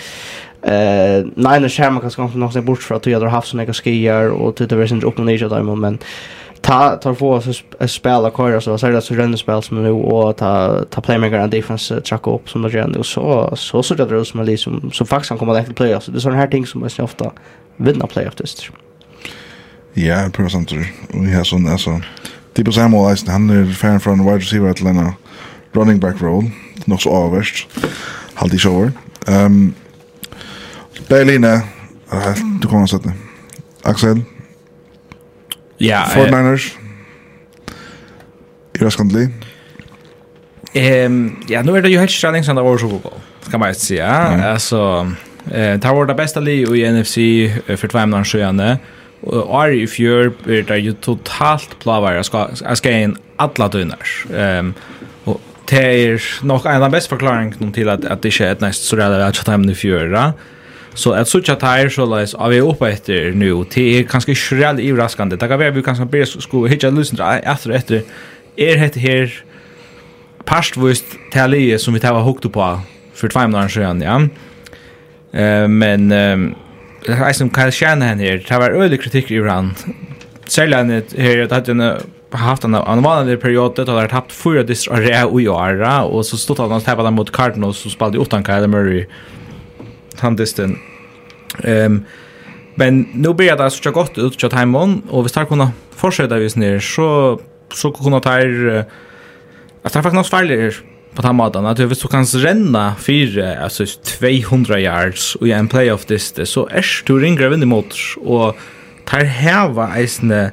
eh Niners här man kanske kommer någonstans bort för att jag har haft såna skier och typ det är synd upp och ner där men ta tar få oss att spela kvar så så det så runda spel som nu och ta ta playmaker and defense track upp som det gör och så så så det är som liksom så faktiskt kan komma direkt play så det är såna här ting som man ofta vinna playoff just. Ja, prøver samtidig. Og jeg har sånn, altså... Tipo Samuel Eisen, han er ferdig fra en wide receiver til en running back roll. Nok så avverst. Halt i shower. Um, Berline, uh, du kommer sett det. Axel? Ja, yeah, Fort Niners? I Raskandli? Um, ja, nu er det jo helt strengt som det var så god. Skal man ikke si, ja. Altså, det har vært det beste li i NFC for tvei måneder siden. Ja. Og Ari i fjør er det jo totalt plavar jeg skal inn alle døgner. Um, og det er nok en av bästa forklaringen til at, at det ikke er et næst så redder at jeg tar i fjøra. Så at sucha tire så läs av vi uppe efter nu till kanske skräll i raskande. Det kan vi vi kanske börja sko hitcha lyssna efter efter är det här pastvist tälje som vi tar hukt på för två månader sedan, ja. Eh men det är som Kyle Shanahan här. Det var ölig kritik i rand. Sällan här att han har haft en en vanlig period där han tappat fyra distrikt och i år och så stod han och tappade mot Cardinals och spelade utan Kyle Murray. Han distan. Ehm um, men nu blir det så gott ut till hemon och vi ska kunna fortsätta vis ner så så kunna ta er att det är faktiskt något farligt på den måten att hvis du kan renna fyra alltså 200 yards och i en playoff diste så är du ringar vinner mot och tar heva eisne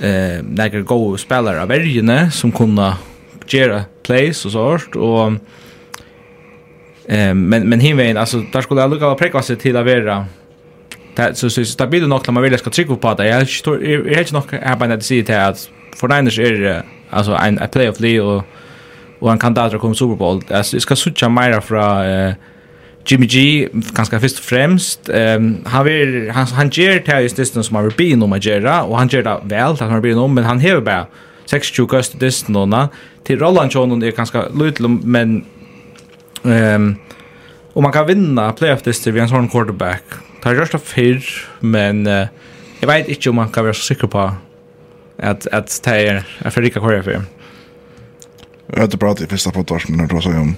eh några gode spelare av vergene som kunna gjøre plays og sånt och eh men men hinvein alltså där skulle jag lucka seg til till være vara så så stabilt nok när man vill skal trycka på det. Jeg er helt nog arbetar det si till at for Niners är alltså en playoff league och han kan där komma Super Bowl. Alltså jag ska söka mer från eh, Jimmy G ganska först och främst. Ehm han vill han han ger till just det som har blivit om att och han ger det väl att han har blivit om men han har bara 26 kast det nåna till Roland Johnson är ganska lite men ehm och man kan vinna playoff det vi en sån quarterback. Tar just av fyr men uh, jag vet inte om man kan vara så säker på att att det är en för rika för Jag hade pratat i första podcasten när jag pratade om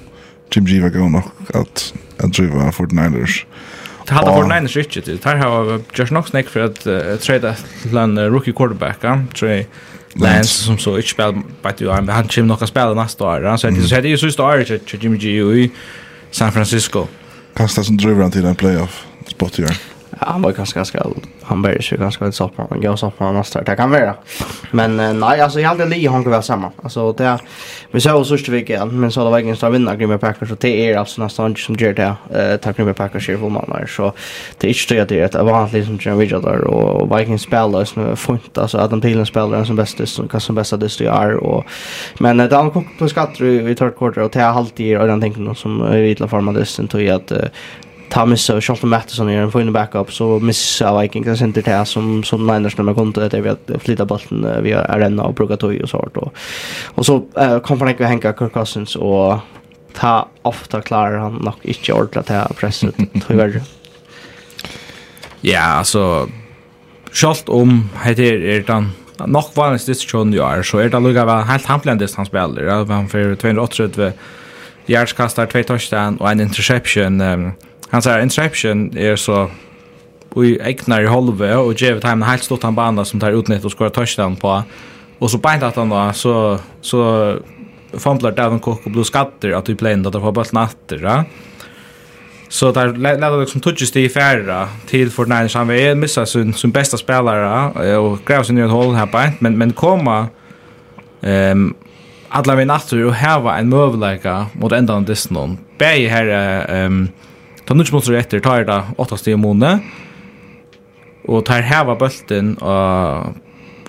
Jim G var god nog att, att driva 49ers. Det hade varit Niners shit det. Där har just nog snack för att uh, trade till en uh, rookie quarterback, ja. Trey Lance som så inte spel på du han han chim att spela nästa år. Han så det så det ju så står det till Jimmy G i San Francisco. Kastas som driver han till en playoff spot i år han var ganska ganska han var ju ganska en soppar men jag soppar nästa det kan vara men eh, nej alltså jag hade Lee hon väl samma alltså det vi såg så sist veckan men så var ingen som vinner Green Bay Packers och det är alltså nästan som gör det eh tack Green Bay Packers för full månader så det är inte det att det var han liksom Jim Richard och Vikings spelar som funt alltså att de pilen spelar som bäst som kan som bästa det är och men det har på skatter i third quarter och det har alltid är och den tänkte någon som i vitla formades sen tog att Thomas och Charlton Matheson är en fin backup så missar Vikings en center till som som Niners när man kom till det vi att flytta bollen via arena och bruka tog och så och, och så uh, kom han inte hänga Kirk Cousins och ta ofta klarar han nog inte ordentligt att här presset tyvärr. Ja, alltså Schalt om heter er den nok vanligst diskusjon i år, så er det lukka helt hamplendes han spiller. Han för 238 järskastar, 2 touchdown og en interception. Um, Han säger interception är så vi ägnar i halve och ger ett hem helt stort han banda som tar utnytt och skorar touchdown på. Och så bänt att han då så så fumblar Davin Cook och blå skatter att vi plända att få bollen åter, va? Så där lärde liksom touches i färra till för när han var missar sin sin bästa spelare och grävs i ett hål här på men men komma ehm um, alla vi natter och här var en mövläka mot ändan disnon. Bäge här ehm um, Ta nu måste rätter tar det åtta steg måne. Och tar häva bulten och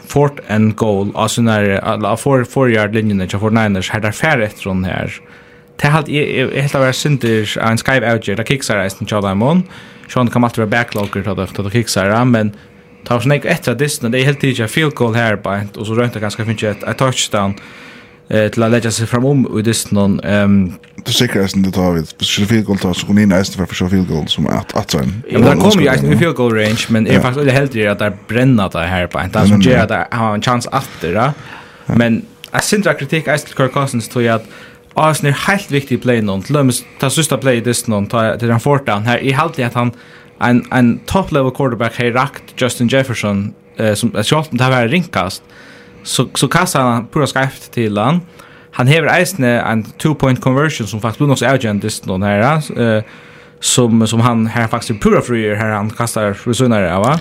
fort and goal alltså när alla for for yard linjen där för niners hade fair efter hon här. Det hade helt av synder en skype out där kicksar är sen Jordan Mon. Sean kan alltid vara backlogger till det till kicksar men tar snägg efter distan det är helt tidigt field goal här på och så röntar ganska fint ett touchdown eh till att lägga sig fram om i det någon ehm det säkrast inte tar vi så field goal tar så går ni nästa för försök field goal som att att sen. Ja, men där kommer ju nästan field goal range men är faktiskt det helt det att där bränna det här på inte som ger det har en chans efter det Men jag syns att kritik är till Kirk Cousins tror jag att Arsenal är helt viktig play någon. Till och med ta sista play i det någon ta till den fortan här i halt att han en en top level quarterback har rakt Justin Jefferson eh, som jag tror det här var rinkast. Mm så så kastar han pura skrift till han. Han hever eisne en two point conversion som faktiskt nog så agentist någon här eh som som han här faktiskt pura free här han kastar försönar va.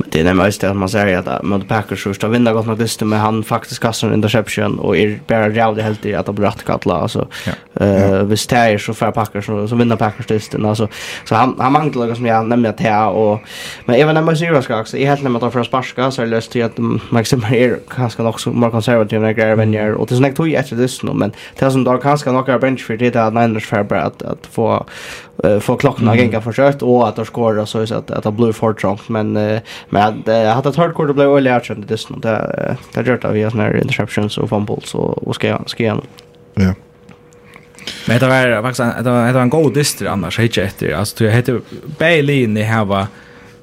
Men det är nämligen just det att man säger att mot Packers så har vinna gott nog dyster men han faktiskt kastar en interception och är bara rävlig helt i att ha blir rattkatla. Alltså, ja. uh, Hvis det är så för Packers så, så vinner Packers dyster. Alltså, så han, han manglar något som jag nämner att det Och, men även när man ser vad ska också. I helt nämligen att för får sparska så är det löst till att Max kan är ganska nog mer konservativ när grejer vänjer. Och det är sånt tog jag efter dyster men det som då ganska nog är bench för det är att Niners färre att, att få, uh, få klockan att gänga försökt och att de skårar så att, att det blir för trångt. Men uh, Men jag hade ett hardcore det blev öliga action det det det gjort av via såna interceptions och fumbles och och ska ska igen. Ja. Men det var faktiskt det var det var en god distri annars hit efter. Alltså det heter Bailey ni hava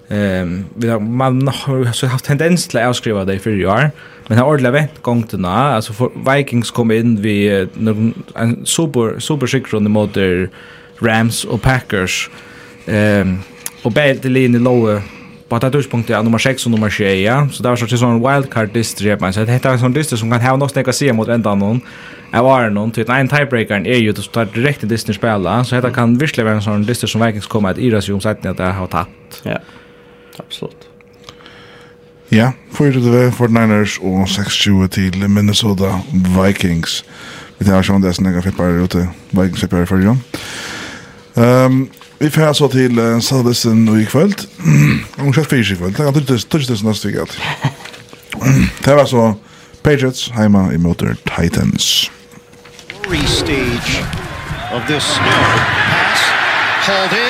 ehm vi man har så haft tendens till att avskriva det för i år. Men har ordla vänt gång till nå. Alltså Vikings kom in vi en super super skick från mot Rams och Packers. Ehm och Bailey i lower på det tidspunktet är nummer 6 och nummer 6, ja. Så det var så en sån wildcard distrikt, men så det heter en sån distrikt som kan ha något att säga mot ändan någon. Jag var någon, till en tiebreaker är ju att ta direkt i Disney spela, så det kan virkelig vara en sån distrikt som Vikings kommer att Iras sig om sätten att det har tappt. Ja, absolut. Ja, 4-2 49ers og 6-20 til Minnesota Vikings. Vi tar sånn sjön där snäga flippar ute. Vikings flippar i förra. Um, vi får så til uh, Sadisen i kvöld. Om kjøtt fyrs i kvöld. Det er det neste vik Det var så Patriots heima i motor Titans. Stage of this no pass hauled in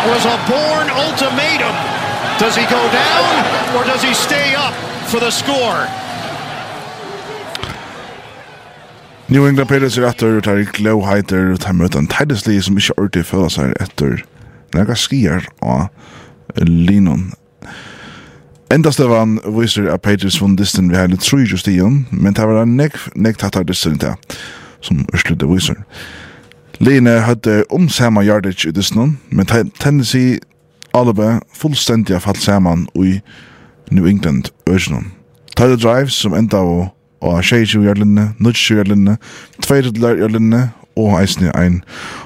That was a born ultimatum. Does he go down or does he stay up for the score? New England Patriots er etter og tar glow heighter og tar møten en Tidesley som ikke ordentlig føler seg etter nega skier og linon. Enda Stefan viser at Patriots vunn distan vi heile tru just i men det var en nek, nek tattar distan til som Ørslutte viser. Line hadde omsamma yardage i dysnån, men Tennessee alaba fullstendig har falt saman i New England øsnån. Tidal Drive som enda av og 26 yardlinne, 90 yardlinne, 2 yardlinne og eisne ein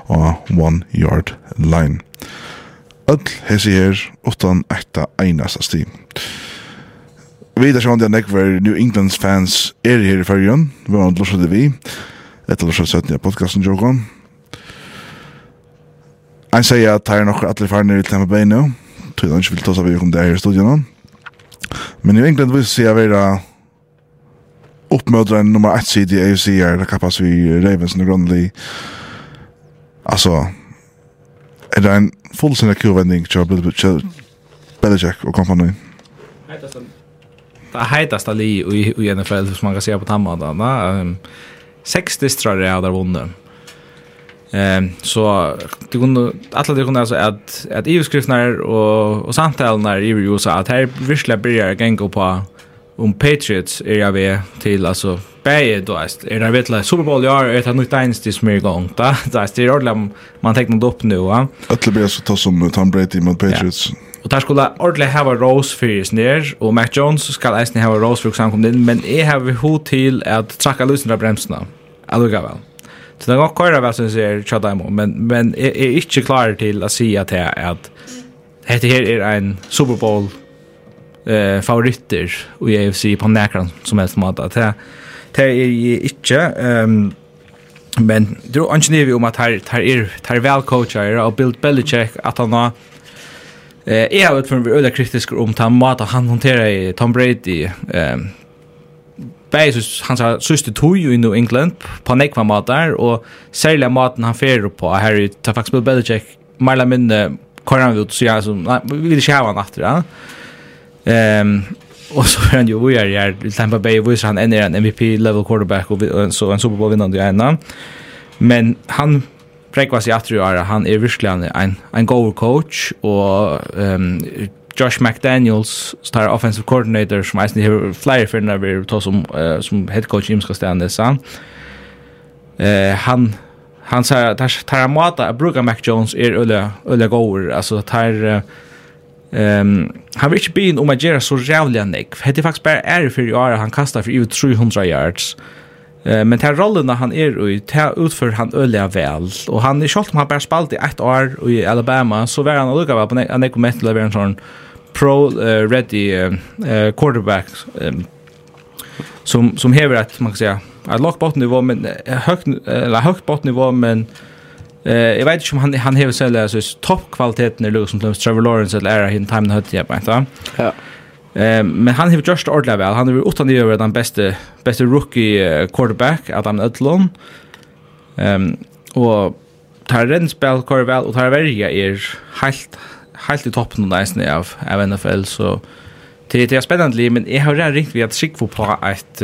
og 1 yard line. Öll hesi her utan etta einasta sti. Vi der sjón der nekver New Englands fans er her i ferjan, vi har lusat vi. Etter lusat 17 podcasten jokon. Han sier at her er nok alle farne i Tampa Bay nå. Tror han ikke vil ta seg vi om det her i studion. Men i England vil jeg være uppmödra en nummer 1 sida i AFC här. Det kappas vi Ravens och Grundly. Alltså, är det en fullständig kurvändning till Belichick och kompani? Det heitaste li i NFL som man kan se på tamma. Sex distrar är där vunnen. Ehm så det kunde alla det kunde alltså att att EU-skriftnar och och samtalen i USA att här visla börjar gänga på om Patriots är jag vet till alltså bäge då är det vet Super Bowl jag är ett nytt dynasty som är igång då då är det ordentligt man tecknar upp nu va. Alla blir så tas som Tom Brady mot Patriots. Og der skulle ordentlig hava Rose fyrir snir, og Mac Jones skal eisen hava Rose fyrir samkomne inn, men jeg har hod til at trakka lusen av bremsene. Alluga. Så den godt køyre vad som ser chatta men men är er inte klar till att säga at jeg att dette her är en Super Bowl eh favoritter och AFC på näkran som helst måte. att det er är inte um, men det er ikke nivå om at her, her er, är er väl coacher och Bill Belichick at han har Eh, jag har för vi öliga kritisk om ta mata han hanterar Tom Brady ehm bæði hans søste tog i New England på nekva matar, og selja maten han fyrir på, her i Tafax Bill Belichick, Marla Minne, Koran Vut, så jeg som, nei, vi vil ikke hava han aftur, ja. Ehm og så er han jo vi er her, Tampa Bay viser han ender en MVP-level quarterback, og, så en Super Bowl-vinnande i ena. Men han prekvas i aftur i åra, han er virkelig en, en, en god coach, og um, Josh McDaniels star offensive coordinator som eisen har flyer för vi tar som uh, som head coach Jim ska stanna Uh, Eh han han sa att tar mata att bruka Mac Jones är öle öle goer alltså tar ehm han vill inte bli om att göra så jävla nick. Hade faktiskt bara är för i år han kastar för ut 300 yards. Eh men tar rollen han är i tar utför han öliga väl och han är själv om han bara spalt i ett år i Alabama så var han lucka på en han kom med till en sån pro uh, ready uh, uh, quarterback um, som som häver att man kan säga att lock bottom nivå men högt eller högt bottom nivå men eh jag vet inte om han han häver sig alltså toppkvaliteten är som som Trevor Lawrence eller är han time hött jag vet Ja. Eh men han har just ordla väl. Han är utan det över den bästa bästa rookie quarterback Adam Ödlund. Ehm och tar den spel kör väl och tar värja är helt helt i toppen av nästan av, av NFL så det är spännande liv men jag har redan ringt vid att sikva på att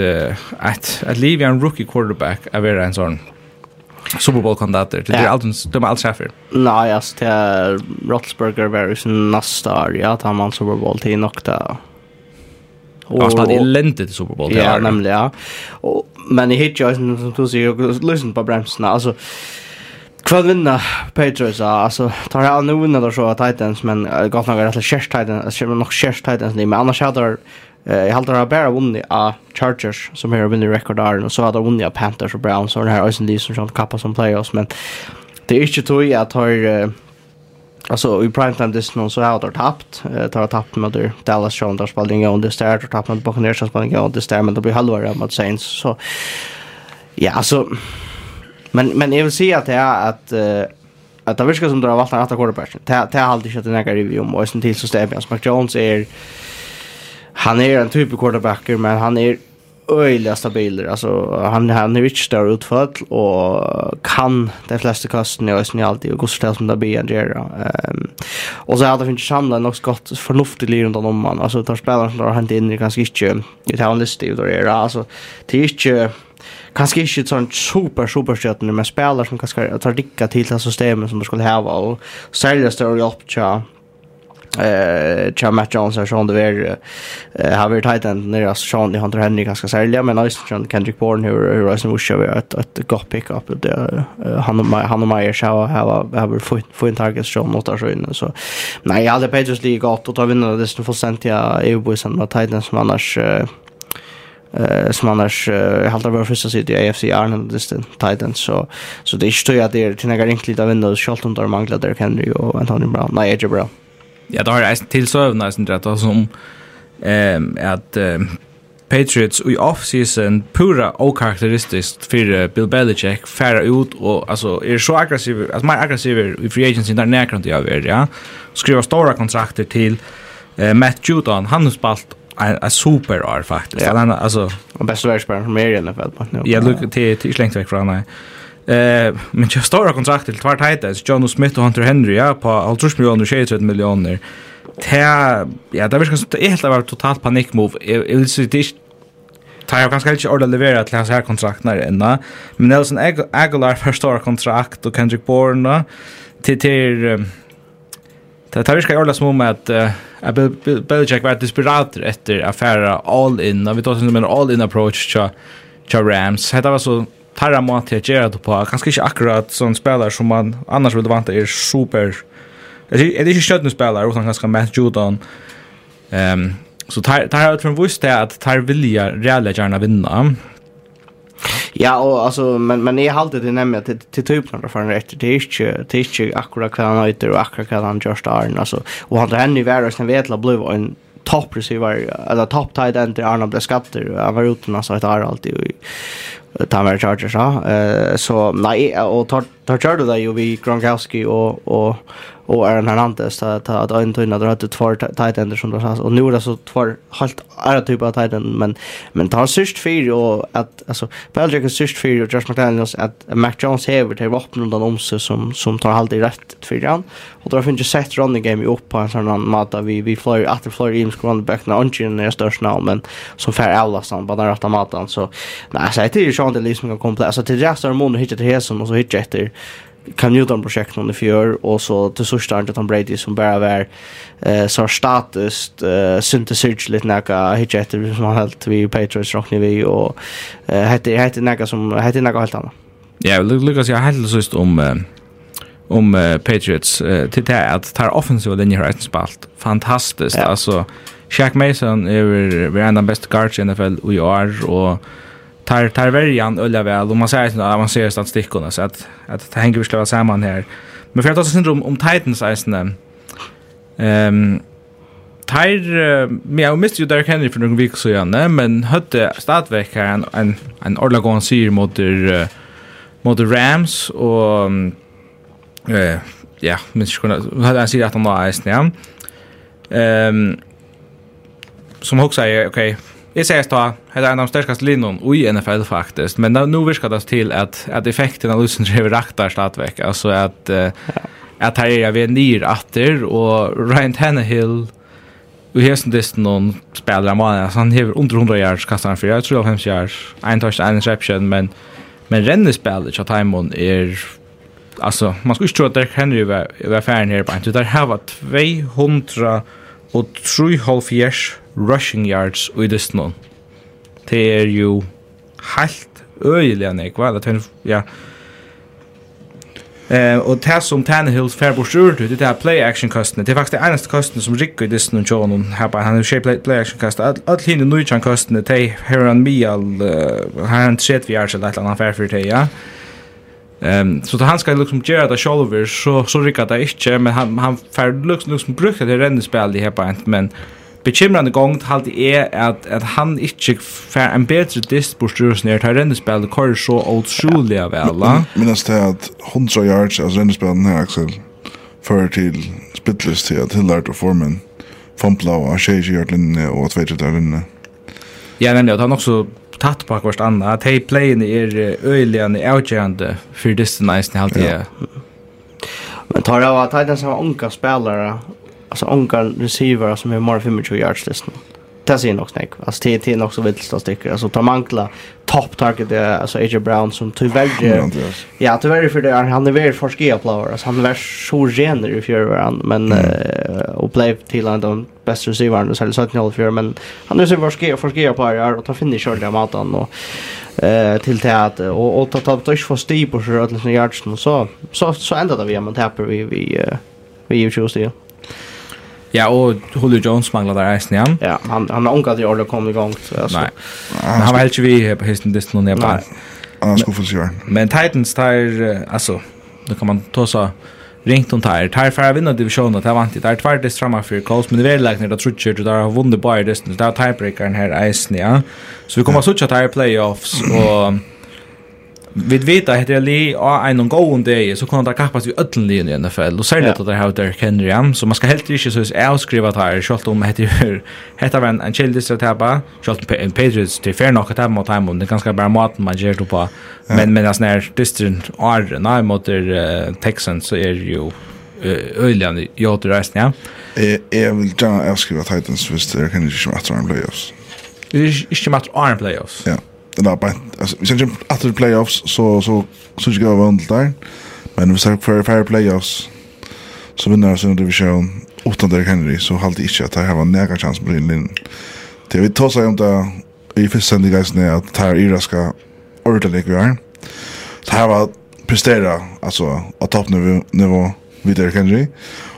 att att liv är en rookie quarterback av era en sån Super Bowl kandidater. Det är alltid de är alls chefer. Nej, alltså det är Roethlisberger Varys nästa år. Ja, tar man Super Bowl till nokta. Och han spelade eländigt i Super Bowl. Ja, nämligen ja. men i hit, hitchhiking som du säger, lyssna på bremsarna. Alltså Kvad vinna Patriots alltså tar jag nu vinna då så Titans men gott nog rätt schysst Titans schysst nog schysst Titans men annars hade jag jag hade bara bara vunnit av Chargers som här vinner rekordaren och så hade jag vunnit av Panthers och Browns och den här Austin Leafs som kappa som playoffs men det är inte tog jag tar Alltså i prime time this någon så har det tappt Eh tar tappt med Dallas Sean där spelade ingen under där tar tappat med Buccaneers spelade ingen under där men det blir halva mot Saints så ja alltså Men men jag vill säga att det är att uh, att det verkar som drar valt att attackera på. Det det har alltid sett en egen review om och sen till så stämmer jag. Mac Jones är han är en typ av quarterbacker men han är öjliga stabiler. Alltså han han är inte större utfall och kan de flesta kasten i ösen i alltid och går så som det blir en Ehm och så hade finns samla något gott förnuftigt runt om man. Alltså tar spelarna som har hänt in i ganska inte i tallistig och då är det alltså det är inte kanske inte sån super super stjärnor men spelare som kanske tar dicka till det systemet som de skulle ha och säljas det och hjälp tja eh tja Matt Jones och Sean Dever har varit tight end när jag Sean Hunter Henry ganska sälja men nice John Kendrick Bourne hur hur Ryson Bush har ett ett gott pick up det han och han och Meyer show har har fått få en target show mot där så inne så nej jag hade Patriots League gott och ta vinna det som får sent jag EU boys and tight end som annars eh som annars jag håller bara första sitt i AFC Arnold just Titans så så det är ju att det är till några enkla vindows Charlton där manglar där Henry och Anthony Brown. Nej Edge Brown. Ja det har jag till sövna sen rätt som ehm att Patriots i offseason pura och för Bill Belichick färra ut och alltså är så aggressiv alltså mer aggressiv i free agency där näkrant jag är ja. Skriva stora kontrakter till eh, Matt Judon han har spalt en super år faktiskt. Ja. Den alltså och bästa världsspelare från mer i alla fall på nu. Jag look till till slängt väck från mig. Eh men jag stora kontrakt till tvart hejta så John Smith och Hunter Henry ja på 50 miljoner och 30 miljoner. Ta ja, det verkar så helt var totalt panik move. Jag vill se det tar jag ganska inte ordet leverera till hans här kontrakt när ända. Men Nelson Aguilar förstår kontrakt och Kendrick Bourne till till Det tar viska ordla som om att uh, Belichick var desperat efter affära all in. Vi tar som en all in approach till till Rams. Det var så tarra mat till Gerard på. Kanske inte akkurat sån spelare som man annars vill vanta är super. Det är inte spelar, spelare utan ganska Matt Judon. Ehm så tar tar ut från visst det att tar vilja Real gärna vinna. Ja, och alltså men men jag håller det nämligen till till typen för en rätt det är inte det är inte akkurat vad han heter och akkurat vad han just är alltså och han är nu värre sen vetla blue en top receiver eller top tight end till Arnold Blaskatter han var ute när så ett är alltid och tar med Chargers ja. Eh så nej och tar tar körde det ju vi Gronkowski och och och Aaron Hernandez ta att att en tunna där hade två tight ends som där så och nu är det så två helt andra typer av tight end men men tar sist fyr och att alltså Patrick är sist fyr och Josh McDaniels att Mac Jones häver till vapen undan om sig som som tar halt i rätt fyran och då finns ju sett running game upp på en sån mata. Vi vi flyr att det flyr in scrum back när ungen är störst nu men som för alla sån bara rätta matan. Så nej så det är ju sånt det liksom kan komplett alltså till resten av månaden hittar det här som och så hittar det Cam Newton projekt någon i fjör och så till så inte Tom Brady som bara var eh så status eh synte search lite näka hit efter som har helt vi Patriots rockni vi och eh heter heter näka som heter näka helt annat. Ja, Lucas jag hade så om om uh, Patriots uh, till det att ta offensiva den har ett spalt fantastiskt ja. alltså Shaq Mason är vi är en av bästa guards i NFL och i år och tar tar värjan ölla väl och man säger att man ser statistikerna så att att det hänger vara samman här. Men för att ta syndrom om Titans eisen ehm Tar men jag miste ju there Henry för några veckor sedan men hade startväck här en en en ordlagon syr mot uh, mot Rams och eh ja, men skulle hade han sagt att han var isen. Ehm som också säger okej, okay, Jeg ser att det er en av sterkast linjen i NFL faktisk, men nu virker det til at, at effekten av Lucent driver raktar stadigvæk, altså at, uh, at her er vi nyr atter, og Ryan Tannehill, Og hesten distan någon spelare man, alltså han har under 100 yards kastar han för jag tror 50 yards, en touchdown, en interception, men, men rennespillet til Timon är alltså man skulle ikke tro att Dirk Henry var, var ferdig här på inte det har varit 200 200 og 3,5 yards rushing yards i dystnån. Det er jo helt øyelig enn ikke, eller tøyne, ja. Eh, og det som Tannehills fær bort ur, det er play-action-kostene. Det er faktisk det eneste kostene som rikker i dystnån tjånen. Han er jo ikke play-action-kostene. Alt hinne nøytjan-kostene, det er han mye, all, har han 30 yards eller et eller annet fær for det, ja. Ehm så då han ska liksom göra det själv så så rycker det inte men han han får liksom liksom bruka det renna spel i här på men bekymrande gongt halde er at, at han ikkje fær en bedre dist på styrus styrelsen her, tar rennespillet kvar så old utrolig av alle. Minnast det at 100 yards, altså rennespillet her, Axel, fører til spitlist til at Hillard og Formen fompla og tjej i hjørtlinne og tveitet der linne. Ja, nemlig, at han også tatt på akkurat anna, at hei playen er øyligane avgjørende for distinaisen i halvtida. Ja. Men tar det av at han som unga spelare alltså onkan receiver som är mer 25 yards listen. Det ser nog snäck. Alltså det är nog så vilt stå sticka. Alltså ta mankla top target är alltså AJ Brown som tyvärr Ja, tyvärr för det han är väldigt forskare player. Alltså han är så gener i fjärran men och blev till en av de bästa receivern så så att ni för men han är så forskare forskare player och tar finna där matan och eh till det att och och ta ta touch för steep och så att yards så så så ända där vi men tapper vi vi vi ju just det. Ja, og Julio Jones manglar der eisen igjen. Ja, han han har unga til å komme i gang. så Nei, Men han var helt vi på hästen det någon där. Han skulle få se. Men Titans tar altså, då kan man ta så ringt om tar tar för att divisjonen divisionen där vant det där tvärd det framme Colts men det är lägger det tror jag där har bare Bayern det er tiebreakern her isen ja. Så vi kommer så tjata playoffs og vi vet att det är li och en gång det så kan det kapas vi öllen li i NFL och sen att det har där Henry am så man ska helt inte så är skriva här skolt om heter heter en en chill distrat här bara på en pages till fair nog att ha mot time det ganska bara mat man ger då på men men alltså när distant är nej mot Texans så är ju öljande jag tror resten ja. Jag vill gärna avskriva Titans visst det kan inte vara att playoffs. Det är inte match arm playoffs. Ja det där bara alltså vi sen efter playoffs så så så ska vi vara där men vi ser för fair playoffs så vinner sen division utan Derrick Henry så halt inte att det här var några chans på linjen det vi tar sig om det i första guys när att tar Ira ska ordentligt göra så här var prestera alltså att toppnivå nivå vid Derek Henry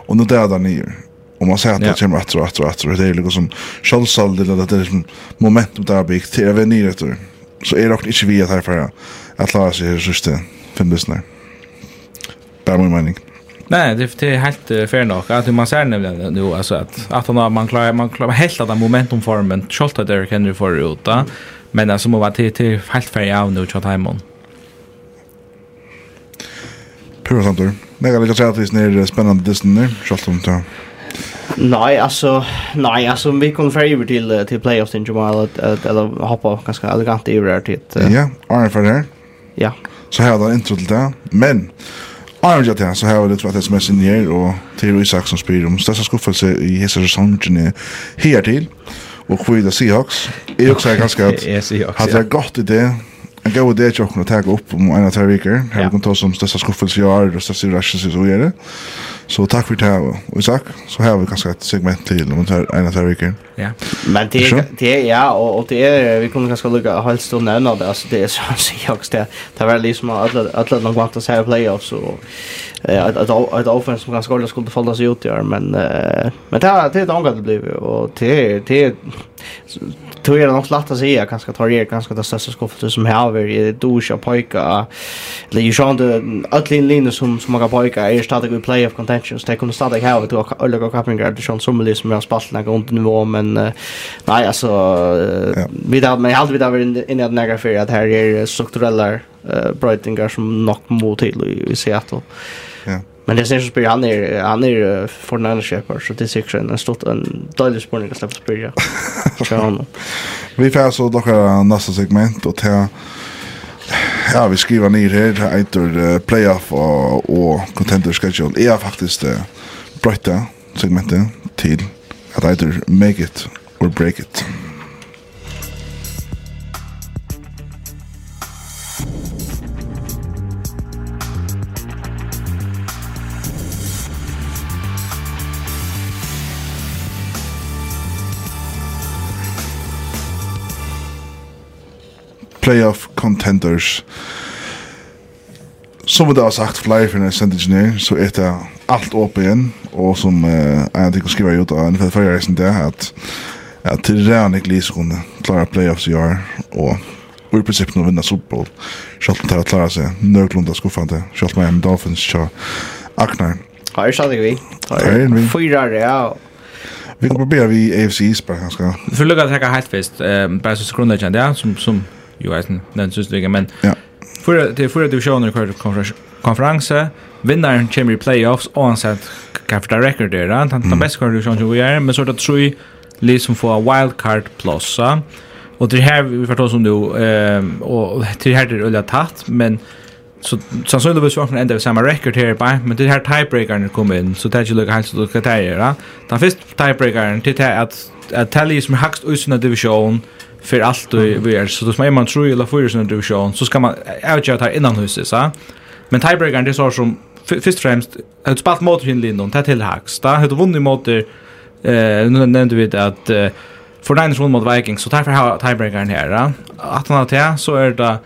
och nu där där nere Och man säger att det kommer att och att och. Det är liksom självsaldigt eller det är liksom momentum där byggt till att vara nere efter. Så er det nok ikke vi at her for at klare seg her sørste filmlistene. Bare min mening. Nei, det det är helt uh, fair nok. At man ser nemlig nu alltså att at, han man klarer, man klarer helt att momentum formen shot att Derrick Henry det ut da, Men altså må være til, til helt fair av nu shot hemon. Pura sant då. Nej, jag vill säga att det är spännande det är spännande. Shot Nej, alltså nej, alltså vi kommer för över till till playoffs in Jamal att eller hoppa ganska elegant i där till. Ja, Arne för det. Ja. Så här då intro till det. Men Arne jag där så här det tror att det är ner och Theo som spelar om största skuffelse i hela säsongen här till. Och det Seahawks. är också ganska att. Hade jag gott i det En god idé til å tagge opp om en av tre viker. Her ja. vi kan ta som største skuffelse i år, og største rasjelse i år. Så takk for det her, og Isak, så har vi kanskje et segment til om en av tre viker. Ja, men det er, det er ja, og, og det er, vi kunne kanskje lukke helt stå nevne det, altså det er sånn som jeg også, det, det er veldig som alle, alle noen vant å se playoffs, og ett ett att offensiv som ganska skulle skulle falla sig ut där men men det här det är ett det blev och det det tror jag nog slatt att säga ganska tar det ganska det största skottet som här är det duscha pojka eller ju sånt alla linjer som som många pojka är startar i play of contentions det kommer starta här och att alla går kappingar det sånt som liksom har spalt några runt nivå men nej alltså vi där men hade vi där inne att där för att här är strukturella brötingar som nok mot till i Seattle. Ja. Men det ser så spyr han är han är för den shepherd så det ser en stort en dålig spårning att släppa spyr. Ja. Vi får så några nästa segment och ta Ja, vi skriver ner här uh, playoff och, och contender schedule. Jag har faktiskt uh, brötta segmentet till att either make it or break it. playoff contenders. Som vi da har sagt flere for denne sendingen her, så er det alt åpen igjen, og som uh, jeg tenker å skrive ut av NFL Fire Reisen det er at at til rann ikke lige kunne klare playoffs i år, og og i prinsippet nå vinner Super Bowl, selv om det har klart seg nøglunda skuffende, selv om jeg er med Dolphins og Aknar. Har jeg sagt vi? Har vi. fyra det, ja. Vi kan probera vi AFC-spar, ganske. Vi får lukka at jeg har helt fest, bare så skrunnet kjent, ja, som, som jo eisen, den synes du ikke, men ja. Fyra, det er fyra divisjoner i hver konferanse, vinnaren kommer i playoffs, oansett hva for det rekord er, han den beste hver divisjonen som vi er, men så er det tre liv som får wildcard plossa, og det her vi får ta oss om nu, og det her er øyla tatt, men så sannsynligvis var det enda samma record här på men det här tiebreakern kom in så det är ju lika helt så det kan ta Den första tiebreakern till att att Tally som högst i sin division för allt du vi är så då som man tror eller för sin division så ska man outjar här innan huset så men tiebreakern det så som först främst ett spalt mot Lindon det till hacks där hade vunnit mot eh nu nämnde vi att för Niners run mot Vikings så därför har tiebreakern här att han har så är det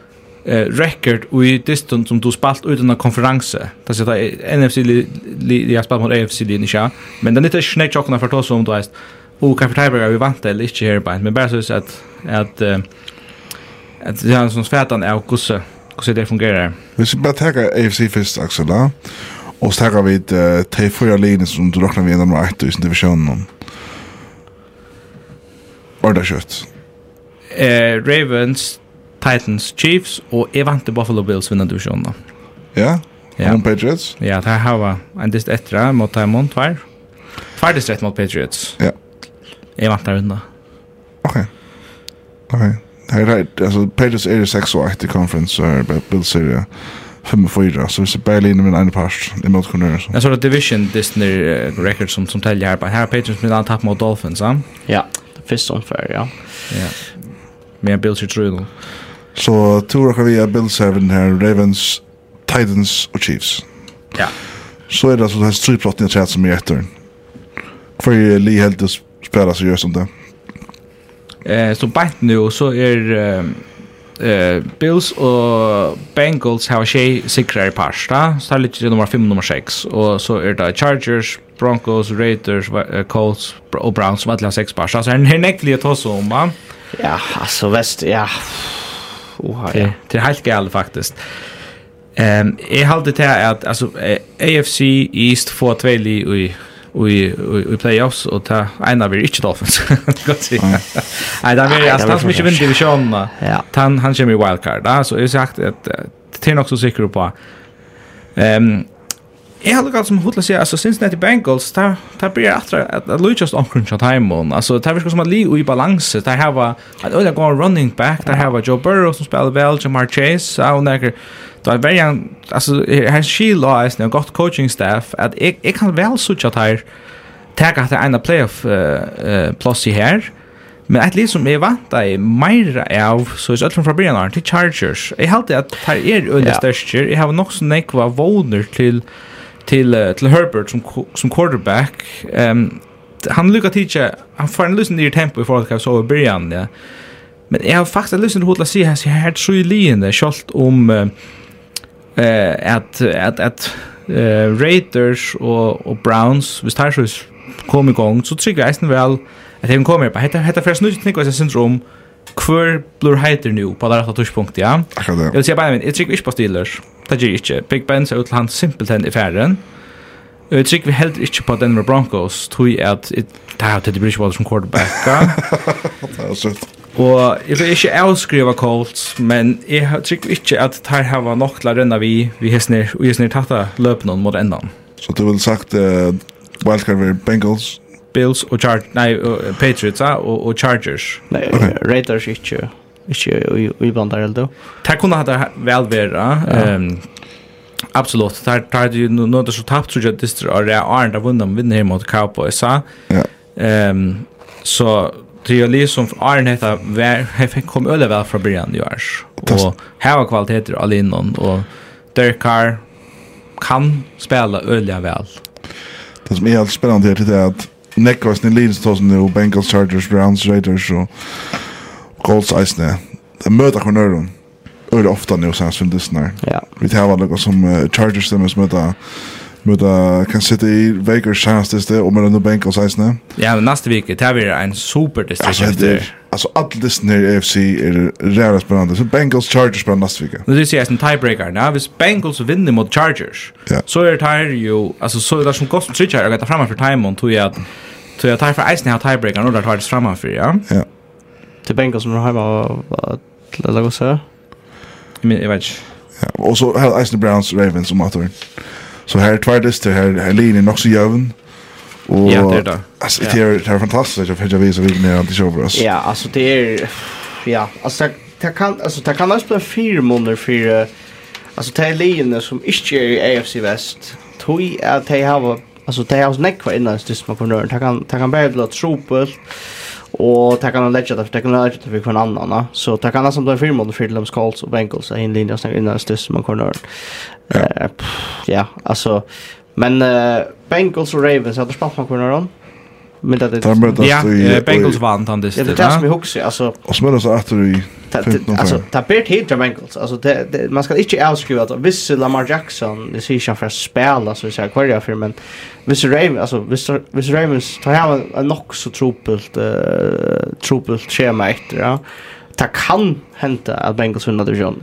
eh record i distan som du spalt ut en konferens. Det där NFC li jag spalt mot AFC linja, men den är inte snägt chockna för oss om du vet och kan Taiberg vi vant eller inte här bara men bara så att att att det är en sån svärtan är och kusse kusse det fungerar. Vi ska bara ta AFC först Axel, då. Och så tar vi ett te fyra linjer som du räknar vi ändå med ett i divisionen. Var det kött? Eh Ravens, Titans, Chiefs och Evante Buffalo Bills vinner divisionen då. Ja. Ja. Home Patriots? Ja, det här var en dist ettra mot Diamond Fire. Fire dist rätt mot Patriots. Ja. Jeg vant der unna. Ok. Ok. Det er rett, altså, Pages er i 6 og 8 i conference, så er det Bills Syria 5 og 4, så hvis jeg bare ligner min ene part, i motkonner. Jeg så det Division Disney record som, som teller her, her er Patriots med en tapp mot Dolphins, ja? Ja, første omfør, ja. Ja. Men Bills Syria tror jeg Så to råkker vi er Bill den her, Ravens, Titans og Chiefs. Ja. Så er det altså det her stryplotten jeg tror som er etter. Hvor er Lee Heldes spela gör som det. Eh, så bant nu så er eh, Bills og Bengals har tjej sikrar i parsta. Så det nummer 5 nummer 6. Og så er det Chargers, Broncos, Raiders, Colts og Browns som alle har 6 pasta. Så er det nekkelig å ta så om. Ja, altså vest, ja. Oha, ja. Det er helt galt faktisk. Ehm, um, jeg halte til att alltså AFC East får tvei i i i playoffs och ta en av er inte Dolphins. Gott se. Nej, där det alltså som inte vinner divisionen. Ja. Han han kommer i wildcard. Alltså jag sagt att det är också säker på. Ehm Jeg har galt som hodla sier, altså Cincinnati Bengals, der blir atra at Luchas omkring av timen, altså der virker som at Lee i balanse, der hava, at øyla går running back, der hava Joe Burrow som spiller vel, Jamar Chase, og nekker, Det er veldig, altså, her skil og eisen, jeg har godt coaching staff, att jag, jag kan väl vel sutja här teka att det er ena playoff uh, uh, plass i här. men ett liv som är vant är meira av, så är det fra byrjan her, til Chargers. Jeg att här är er ja. størstjer, jag har nog så nekva våner till, till, uh, till Herbert som, som quarterback, um, han lyckas tidsi, han får en lysen i tempo i forhold til hva så i början, ja. Men jag har faktiskt lyst til att hodla si her, her tror jeg liende, kjolt om... Uh, eh at at at uh, Raiders og og Browns við så kom i gang så trygg eisen vel at hevin kom her på heter hetta fyrst nýtt nikkur syndrom kvar blur heitir nu på det hatta punkt ja? Akkurat det eg vil seia bæði men eg trygg ikki på Steelers. Det ger ikki. Big Ben så ut han simpelt hen i ferden Jeg tror vi heller ikke på Denver Broncos, tror jeg at det er Teddy Bridgewater som quarterback. det er søtt. Og jeg vil ikke avskriva Colts, men jeg tykker ikke at her har nok til å renne vi, vi hesner, og hesner tatta løpene mot endan. Så du vil sagt uh, wildcard var Bengals? Bills og Char nei, uh, Patriots ja, og, og Chargers. Nei, okay. Raiders ikke, ikke i bandar eller du? Det kunne hatt det vel være. Ja. Um, Absolutt. det er du nu nu det så tapt tror jeg, så og det er Arne där vunnen vinner her mot Cowboys. Ja. Um, så Trioli som Arne heta var kom öle väl från början i år. Och här var kvaliteter allinon och Derkar kan spela öle väl. Det som är helt spännande är det att Nekos ni Leeds tos nu Bengals Chargers Browns Raiders och Colts Ice Det möter kornören. Öle ofta nu sen som lyssnar. Ja. Vi tar väl något som Chargers som möter møta kan sitte i Vegas sted, og mellan bank og sæsne. Ja, men næste veke det vi en super distribution. Altså, er, altså alle disse i AFC er ræra spennende. Så Bengals Chargers på næste veke. Nu det sier en tiebreaker. ja. hvis Bengals vinner mot Chargers, ja. så er det jo, altså så er det som godt som sitter her, og gata framme for timen, tog jeg at Så jeg tar for eisen har tiebreaker nå, der tar det framme for, ja? Ja. Til Bengals som er hjemme og la oss se. Jeg vet ikke. Ja, og så har Eisen Browns Ravens som matur. Så här är tvärdes, här, här linjen är också jävn. Och, ja, det är det. Alltså, det är, det är fantastiskt att jag visar vilken är över oss. Ja, alltså det är... Ja, alltså det det kan, alltså, det kan också bli fyra månader för... Alltså det är linjen som inte är i AFC West. Tog att de har... Alltså det är hos nekva innan det som på styrsmakornören. Det kan, det kan bara bli tropelt. Och det kan han lägga det för det kan han lägga det för en annan va. Så det kan han som då film under Freedoms Calls och Bengals en linje och sen innan stöss som man kan Eh ja, alltså men uh, Bengals och Ravens hade spelat man kvar någon men det. Ja, Bengals vann han det. Det är det som vi huxar alltså. Och smäller så efter i Alltså, ta bert hit till Bengals. Alltså, det man ska inte avskriva att visst Lamar Jackson, det ser inte för att spela, så vi säger kvarja för, men visst Ravens, alltså, visst Ravens tar hem en nog så tropelt, uh, tropelt schema efter, ja. Det kan hända att Bengals vinner divisionen.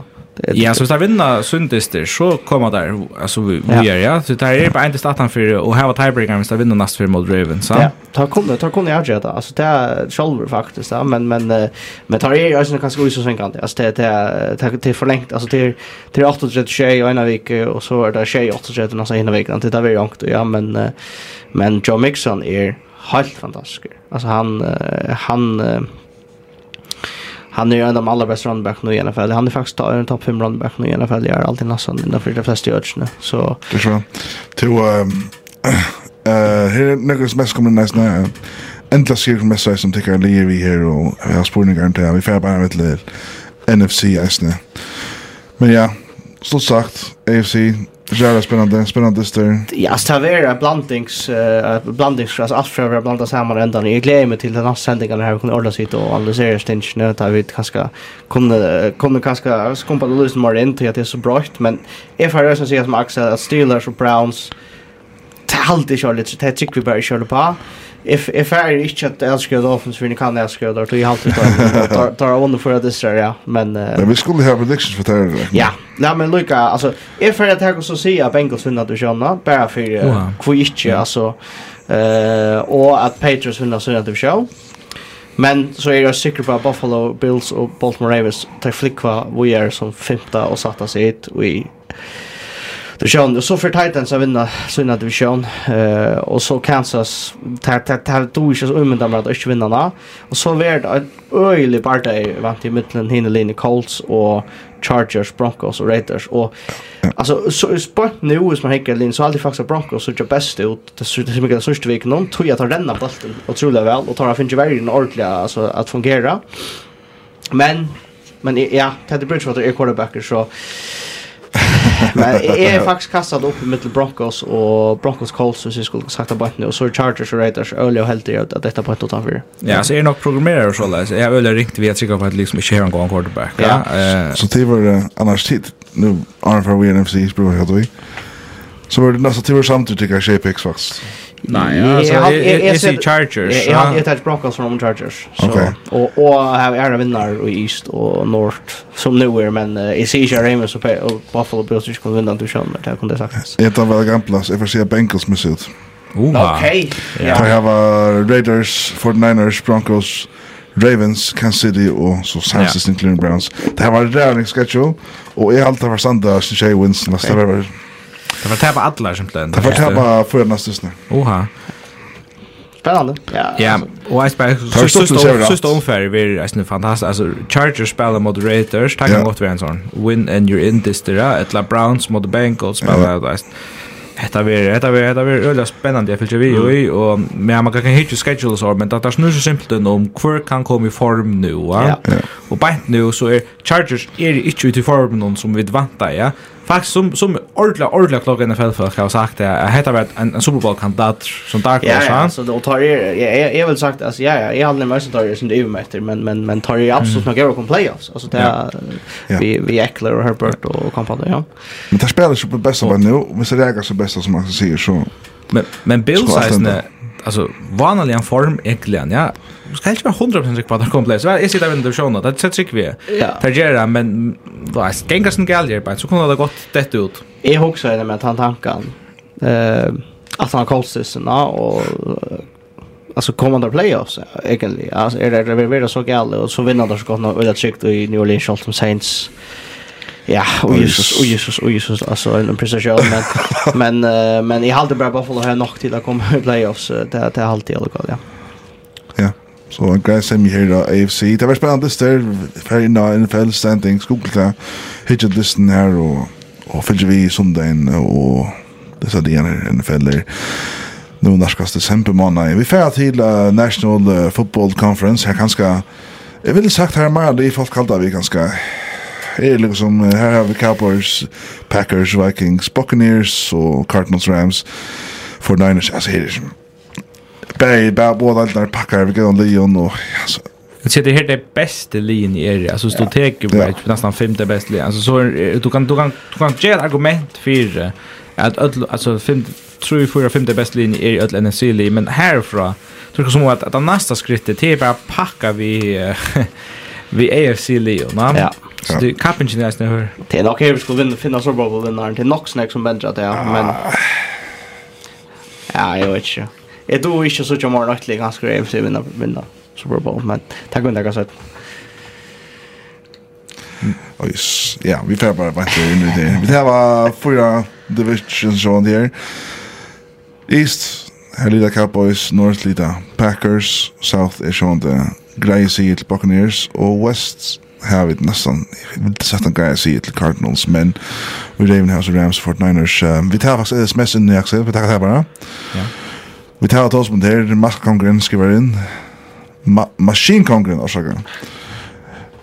Ja, så hvis de vinner Sundister, så kommer der, altså vi er, ja. Så det er bare en til starten for å hava tiebreaker hvis de vinner neste for mot Raven, så? Ja, ta kunne, ta kunne jeg gjøre det, altså det er sjolver faktisk, ja, men, men, men tar jeg også kanskje ut og svinkende, altså det, det, det, det er forlengt, altså det er 38 tjej og ena vik, og så er det tjej 38 en ena vik, det er veldig langt, ja, men, men Joe Mixon er helt fantastisk, altså han, han, han är ju en av de allra bästa running nu i NFL. Han är faktiskt en topp 5 running nu i NFL. Jag är alltid nästan innanför de flesta judge Så det är så. Till eh här är några som mest kommer nästan ändla sier från mest som tycker lige vi här och jag har spurningar til, vi får bara med til NFC-eisene. Men ja, så sagt, AFC, Jävla spännande, spännande styr. Ja, alltså det är blandings, uh, blandings, alltså allt för att blanda samman ändan. Jag gläder mig till den här sändningen här vi kunde ordna sig och analysera stinchen där vi kanske kunde, kunde kanske skumpa det lite mer in till att det är så bra, men jag får röra sig som Axel, att Steelers och Browns, det är alltid kör lite, det tycker vi bara kör på if if I reach at älskar det when för ni kan älskar det då have alltid tar tar under för det så ja men Men vi skulle ha predictions för det. Ja. Nej men Luca alltså if jag tar så se att Bengals vinner du sjönna bara för kvitt alltså eh och att Patriots vinner så att du. Men så är jag säker på att Buffalo Bills och Baltimore Ravens tar flickva vi är som femta och satta sig hit och division. Och så för Titans att vinna sina division eh och så Kansas tar tar tar då är så ummen där att inte vinna nå. Och så vart ett öjlig parti där vant i mitten hinner linje Colts och Chargers, Broncos och Raiders. Och alltså så sport nu som man hickar linje så alltid faktiskt Broncos så det bäst ut. Det så det mycket första veckan någon tror jag tar denna bollen otroligt väl och tar han finge vägen ordentligt alltså att fungera men men ja Teddy Bridgewater är quarterbacker så Men jeg faktiskt faktisk kastet opp med Broncos og Broncos Colts hvis jeg skulle sagt det på og så er Chargers og Raiders øyelig og heldig at dette er på ett og tann Ja, så er det nok programmerer og så, Jeg har øyelig ringt vi att trykket på at liksom ikke har en god quarterback. Ja. Så det var annars tid. Nå, Arne fra NFC, spør jeg at vi. Så var det nästa till vår samtidigt tycker jag tjejpix faktiskt. Nej, alltså är det Chargers. Jag har ett Broncos från Chargers. Så och och har är vinnare i East och North som nu är men i Asia Rams och Buffalo Bills skulle kunna vinna du sjön men det kunde sagt. Det var väl gamlas. Jag får se Bengals med ut. Okej. Ja. Jag har Raiders, 49ers, Broncos, Ravens, Kansas City og så San Cleveland Browns. Det här var en rævning schedule og jeg har alltid vært standa Shea Winston. Det var Det var tappa alla simpelthen. Det var tappa för nästa snö. Oha. Spännande. Ja. Ja, och jag spelar så så står omfärg vi är en fantastisk alltså Chargers spelar mot Raiders, tack gott vi en sån. Win and you're in this there at La Browns mot Bengals spelar det. Hetta ver, hetta ver, hetta ver ølla spennandi eg fylgja við og og men man kan hitja schedules or men tað er så simpelt um kvør kan koma í form nú, ja. Og bænt nú so er Chargers er ikki í form nú sum vit vanta, ja. Faktisk som, som ordla ordla klokka NFL-folk har sagt det, at heter var en, en Super Bowl-kandidat som Dark Horse. Ja, ja, så og tar er, jeg, jeg vil sagt, altså, ja, ja, jeg handler mest tar er som det meter men, men, men tar er absolutt nok Eurocom playoffs, altså, det er, vi, vi Eckler og Herbert og kompani ja. Men det spiller ikke på beste av nu, så det reagerer så beste som man sier, så... Men, men Bills-eisene, alltså vanliga form egentligen. Ja. Ska inte vara 100% säker på att det kommer läsa. Jag sitter även där sjön det sätter sig vi. Där gör men det är gängasen galjer på så kunde det gått det ut. Jag husar det med han tanken. Eh att han kolsisen och alltså kommande playoffs egentligen. Alltså är det det blir så galet och så vinner de så gott och det tryggt i New Orleans Saints. Ja, och Jesus, och Jesus, och Jesus alltså en prestation men men men i halde bara Buffalo har nog till att komma i playoffs det det är alltid alla ja. Ja. Så en grej semi her da, AFC. Det var spennende där ferdig nå, NFL standing, skogel til, hitcha this her, och og för vi söndagen och det så det her, NFL där nå norskast desember måned. Vi fer til uh, National uh, Football Conference. Her kanskje, Jeg ville sagt her mer, det er folk kallt av vi ganske är liksom här har vi Cowboys, Packers, Vikings, Buccaneers och Cardinals, Rams, 49ers. Alltså här är Bay, Bay, båda där packar vi går Leon och alltså Jag ser det här det bästa linjen i er. Alltså stå teker på ja. nästan femte bästa linjen. Alltså så du kan du kan du kan ge ett argument för att alltså femte tror fyra femte bästa linjen är i öll NFC men härifrån tror jag som att att nästa skritt det är bara packa vi vi AFC va Ja. Så det kappen inte nästan hör. Det är nog här vi skulle vinna finna så bra på vinnaren. Det är nog snack som bättre att ja. men... Ja, jag vet inte. Jeg tror ikke så att jag mår nattlig ganska grej för vinner, vinna, vinna Super Bowl, men takk for det, jeg har inte jag Ja, vi får bara vänta in i det. Vi har fyra divisions sånt här. East, här lilla Cowboys, North lilla Packers, South är sånt där. Grey Seal Buccaneers och West har vi nästan, jag vill inte sätta en grej säga till Cardinals, men vi Ravenhouse och Rams 49ers. Vi tar faktiskt sms in i Axel, vi tackar det här bara. Ja. Vi tar oss med det, här, maskkongren skriver inn, Ma maskinkongren, orsaka.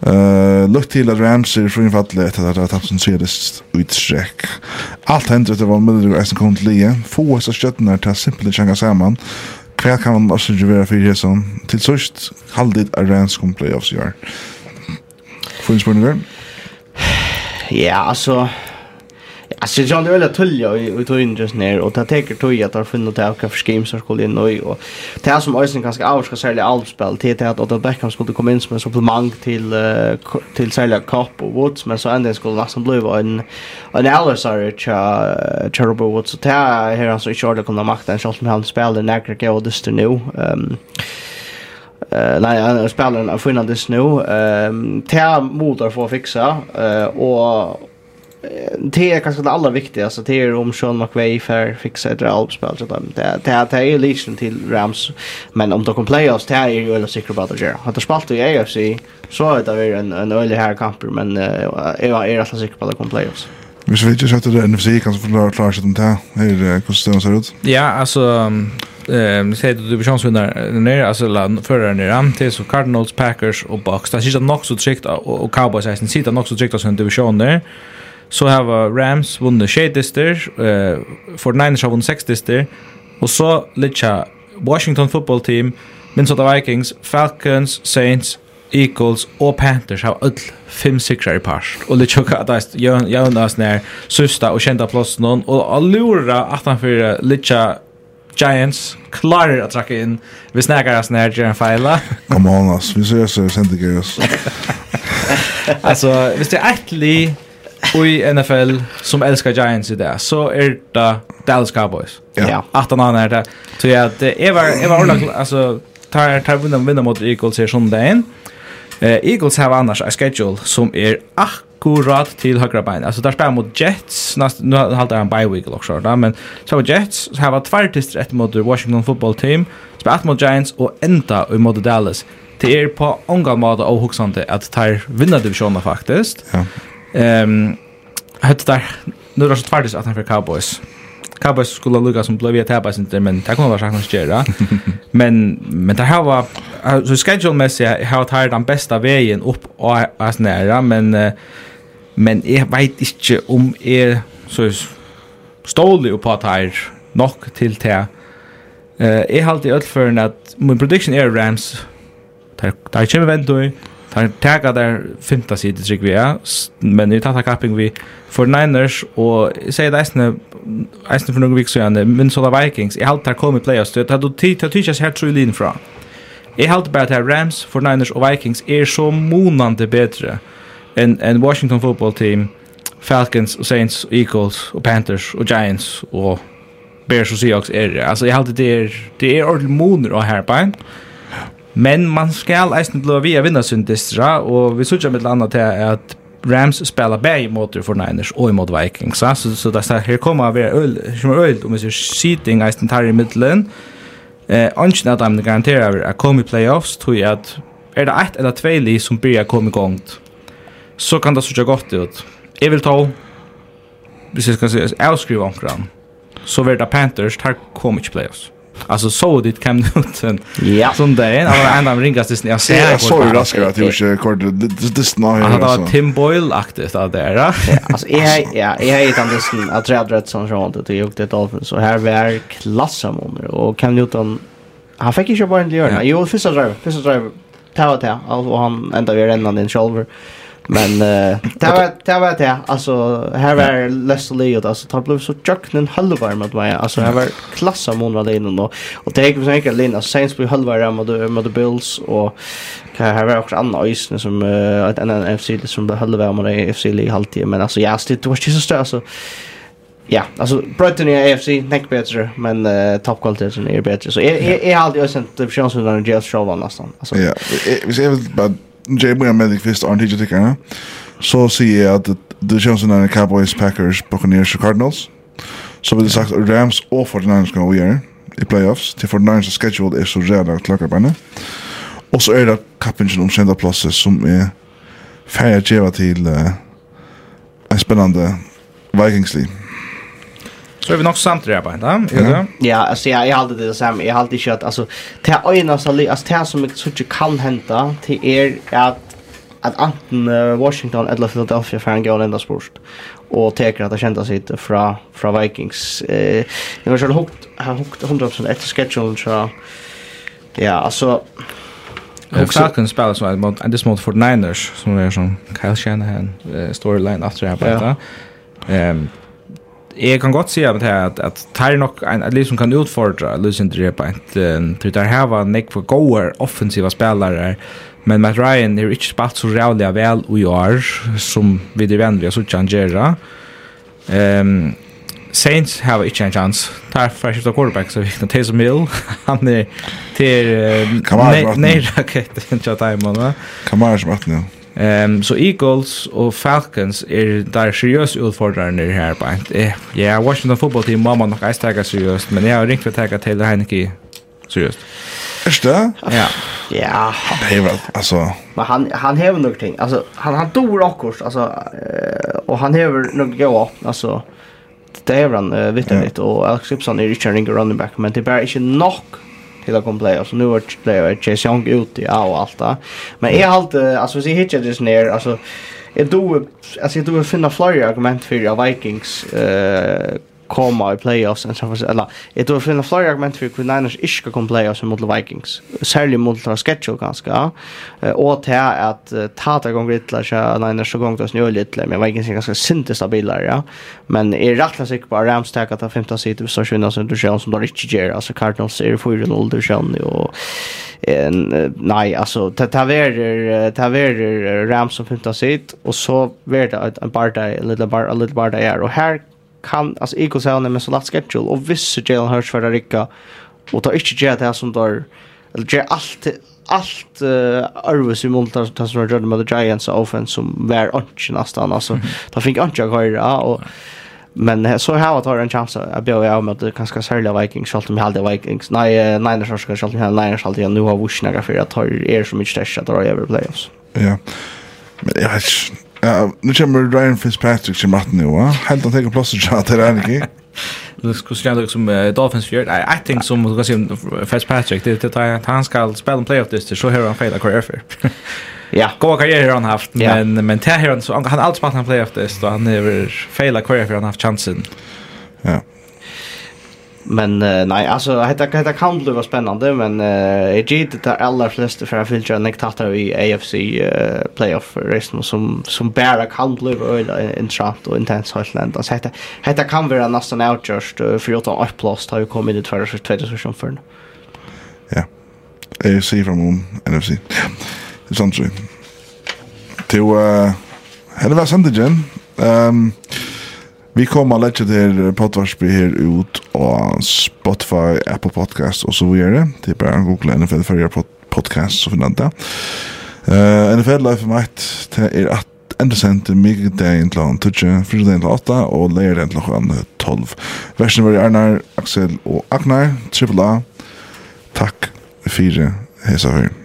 Uh, Lukt til at Rams er är frånfallet efter att ha tappat sin sedest utsträck. Allt händer efter vad Miller och Eisen kom til Lia. Få oss av dessa til å simpelthen kjenge sammen. Hva kan man også gjøre for det som Til sørst, halvdid är Rams kom playoffs i år. Får en spørning Ja, altså... Alltså jag vill att tullja och tog in just ner och ta teker tog att har funnit att jag för games som skulle in och det här som Ösen ganska avskar särliga allspel till det att Otto Beckham skulle komma in som en supplement till till särliga Kopp och Woods men så ändå skulle nästan bli en en allsare tja Robert Woods så det här alltså i short kommer makten så som han spelar när jag går det nu ehm Uh, nej, han spiller en det nu. Ehm uh, motor för få fixa uh, och det är kanske det allra viktigaste. Det är om Sean McVay för fixa ett rollspel så det det det är liksom till Rams. Men om de kan playoffs det är ju eller säkert bara det att det spalt i AFC så är det en en öle här kamper men jag är alltså säker på att de kan playoffs Vi vet ju att det NFC, kan kanske förklarar klart att det här hur det ser ut. Ja, alltså ehm säger du divisionsvinnare nere alltså land förra ner am till så Cardinals, Packers och Bucks. det är ju nog så tryckt och Cowboys sen sitter nog så tryckt av division där. Så har Rams vunnit Shadister, eh för Niners har vunnit Sextister och så Licha Washington football team, Minnesota Vikings, Falcons, Saints, Eagles og Panthers har öll fem sikrar i pars. Og det tjokka at det jøvnast nær søsta og kjenta plåsen og allura at han fyrir litja Giants klarar att tracka in. Vi snackar oss när Jaren Fila. Come on ass. Vi ser så sent det oss. Alltså, hvis det är li i NFL som älskar Giants i det, så er det Dallas Cowboys. Ja. Att han är det. Så jag det var jag var ordentligt alltså tar tar vinna vinna mot Eagles här som dagen. Eh Eagles har annars en schedule som är akkurat akkurat till högra bein. Alltså där spelar mot Jets, näst, nu halter han bye week också där, men så har Jets så varit var tvärtist rätt mot Washington football team, spelar mot Giants och ända mot Dallas. Det är på ongal mode och huxande att tar vinna divisionen faktiskt. Ja. Ehm um, där nu är det så tvärtist att han för Cowboys. Cowboys skulle lukka som blev tappa sin men det kommer vara sagt göra. men men det här var så schedule mässigt har tagit den bästa vägen upp och nära men men jeg vet ikke om jeg så stålig på at her nok til til uh, jeg halte i ødelføren at min prediction er Rams. Der, der kommer ventøy der tega der femta side trygg vi er men jeg tar kapping vi for Niners og jeg sier det eisne eisne for noen vik så gjerne Minnesota Vikings. Jeg halte der kom i playoffs. Det er du tidkast her tru lin fra jeg halte bare at Rams, for Niners og Vikings er så monande bedre en, en Washington football team, Falcons, og Saints, og Eagles, og Panthers, og Giants, og Bears og Seahawks er det. Altså, jeg halte det er, det er ordentlig moner og herbein. Men man skal eisen blå via vinna sin distra, og vi söker med landa til at Rams spela bæg mot 49ers och mot Vikings, så, så, så det här kommer vi öl som er om vi ser seating i tar i mitten. Eh, anchen att de garanterar att komma i playoffs, tror jag att är det ett eller två li som börjar komma igång så kan det så godt ut. Jeg vil ta, hvis jeg skal si, avskrive omkran, så vil det Panthers, her kommer ikke playoffs. Alltså så dit kan Newton. Ja. Som där en av en av ringaste sen jag ser. Jag såg det raskt att jag inte kort det det snå här. Han har Tim Boyle aktivt aktigt där där. Alltså är ja, är helt annars att träd rätt som sånt att jag det av så här var klassam om och Cam Newton han fick ju bara inte göra. Jo, första drive, första drive. Ta ta. Alltså han ända vi rennan den shoulder. Men eh det var det var det. Alltså här var Leslie och alltså tar blev så jucknen halvar med mig alltså här var klassa månader innan då och det gick så enkelt Lena Saints på halvar med med the Bills och här var också andra isen som ett en NFC som blev halvar med AFC League halvtid men alltså jag stod det var ju så stort alltså Ja, alltså Brighton i AFC neck bättre men uh, toppkvaliteten är bättre så är är alltid sent divisionsundan Jeff Shaw nästan alltså. Ja, vi ser väl bara J.B. og Medic Fist aren't ikke tikkerne, så ser jag att det kjennes en Cowboys, Packers, Buccaneers og Cardinals. Så vil jeg sagt Rams och 49ers kan vi göra i playoffs, Till 49ers schedule är så redan klockan på klokkerbeinet. Och så är det kappingen om kända platser som är färdiga att geva till uh, en spännande Vikings-liv. Så är vi nog samt där på inte. Ja. Ja, alltså jag jag hade det samma. Jag hade kört alltså det är ena alltså det som jag tycker kan hända till er att att antingen Washington eller Philadelphia för en gång ända sport och teker att det kända sig från från Vikings. Eh jag var så hooked har hukt 100% efter schedule så ja, alltså Och Falcons spelar så mot and this mot for Niners som är som Kyle Shanahan storyline efter det här på. Ehm jag kan gott säga att att att tar nog en att liksom kan utfordra Lucien Drepa att till där här var Nick för goer offensiva spelare men Matt Ryan är inte spalt så rävliga väl och gör som vi det vänliga så kan göra Ehm Saints have ikke en chance. Tar fresh skiftet quarterback, så vi kan tage som Mill. Han är till Kamara Nej, rakett, ikke at jeg må. Kamara som 18, ja. Ehm så Eagles och Falcons är där seriösa utfordrande här på. Eh, ja, Washington football team mamma nog är starka seriöst, men jag har ringt för att ta till Heineke seriöst. Är det? Ja. Ja. Det är väl alltså men han han har nog ting. Alltså han han dor också alltså och han har nog gå alltså det är han uh, vitterligt och Alex Gibson är ju running back men det är bara inte nog till att komma så nu har det Chase Young ute ja och allt det. Men jag har alltid alltså hvis jag hittar det ner alltså jag då alltså jag då finna fler argument för Vikings eh komma i playoffs än så eller det var för en flyg argument för hur Niners inte ska komma playoffs mot Vikings särskilt mot deras schedule ganska och det är att tata gånger lite så Niners så gång då snö lite men Vikings är ganska synte stabilare ja. Men är rätt säker på Rams tag att 15 sitter så syns det som som då inte ger alltså Cardinals är för en ålder sjön och en nej alltså ta värr ta taverer Rams som 15 sitt och så vart en part där en liten bar a little bar där och här kan alltså ego så han med så lätt schedule och vissa Jalen Hurts för Ricka och tar inte jet här som där eller ger allt allt arvus i montar som som med the Giants offense som var inte nästan alltså då fick inte jag höra och men så har jag en chans att bli av med det ganska särliga Vikings så om jag hade Vikings nej Niners ska själv nej, jag Niners alltid nu har Wush några för att ta er så mycket stress att dra över playoffs. Ja men jag Ja, nu kommer Ryan Fitzpatrick til matten nu, va? Helt han tänker plåster plass att det är inte. Nu ska se det som Dolphins gjør. I think som du kan se Fitzpatrick, det är att han ska spela en playoff this, så her han feil karriär för. Ja, Goda karriär har han haft, men men det her han han har alltid spelat en playoff this, och han har feil karriär för han har haft chansen. Ja, Men uh, nej alltså hetta hetta kan bli vara spännande men eh uh, det tar alla flesta för att filtra Nick Tatar i AFC uh, playoff racen som som bara kan bli öle intressant och intens Holland. Alltså hetta hetta kan vara nästan outjust uh, för att ta ett plats har ju kommit det för 2014. Ja. AFC från om NFC. Det sant så. Till eh hade var sant igen. Ehm um, Vi kommer att lägga till poddvarsby här ut och Spotify, Apple Podcast och så vidare. Det är bara att googla NFL för era podcast så finner det. Uh, NFL Life Might, det är att enda sendt middagen til han tutsi, fridagen til 8 og leir leierdagen til han 12. Versen var i Arnar, Aksel og Agnar, Triple A. Takk fyrir hesa fyrir.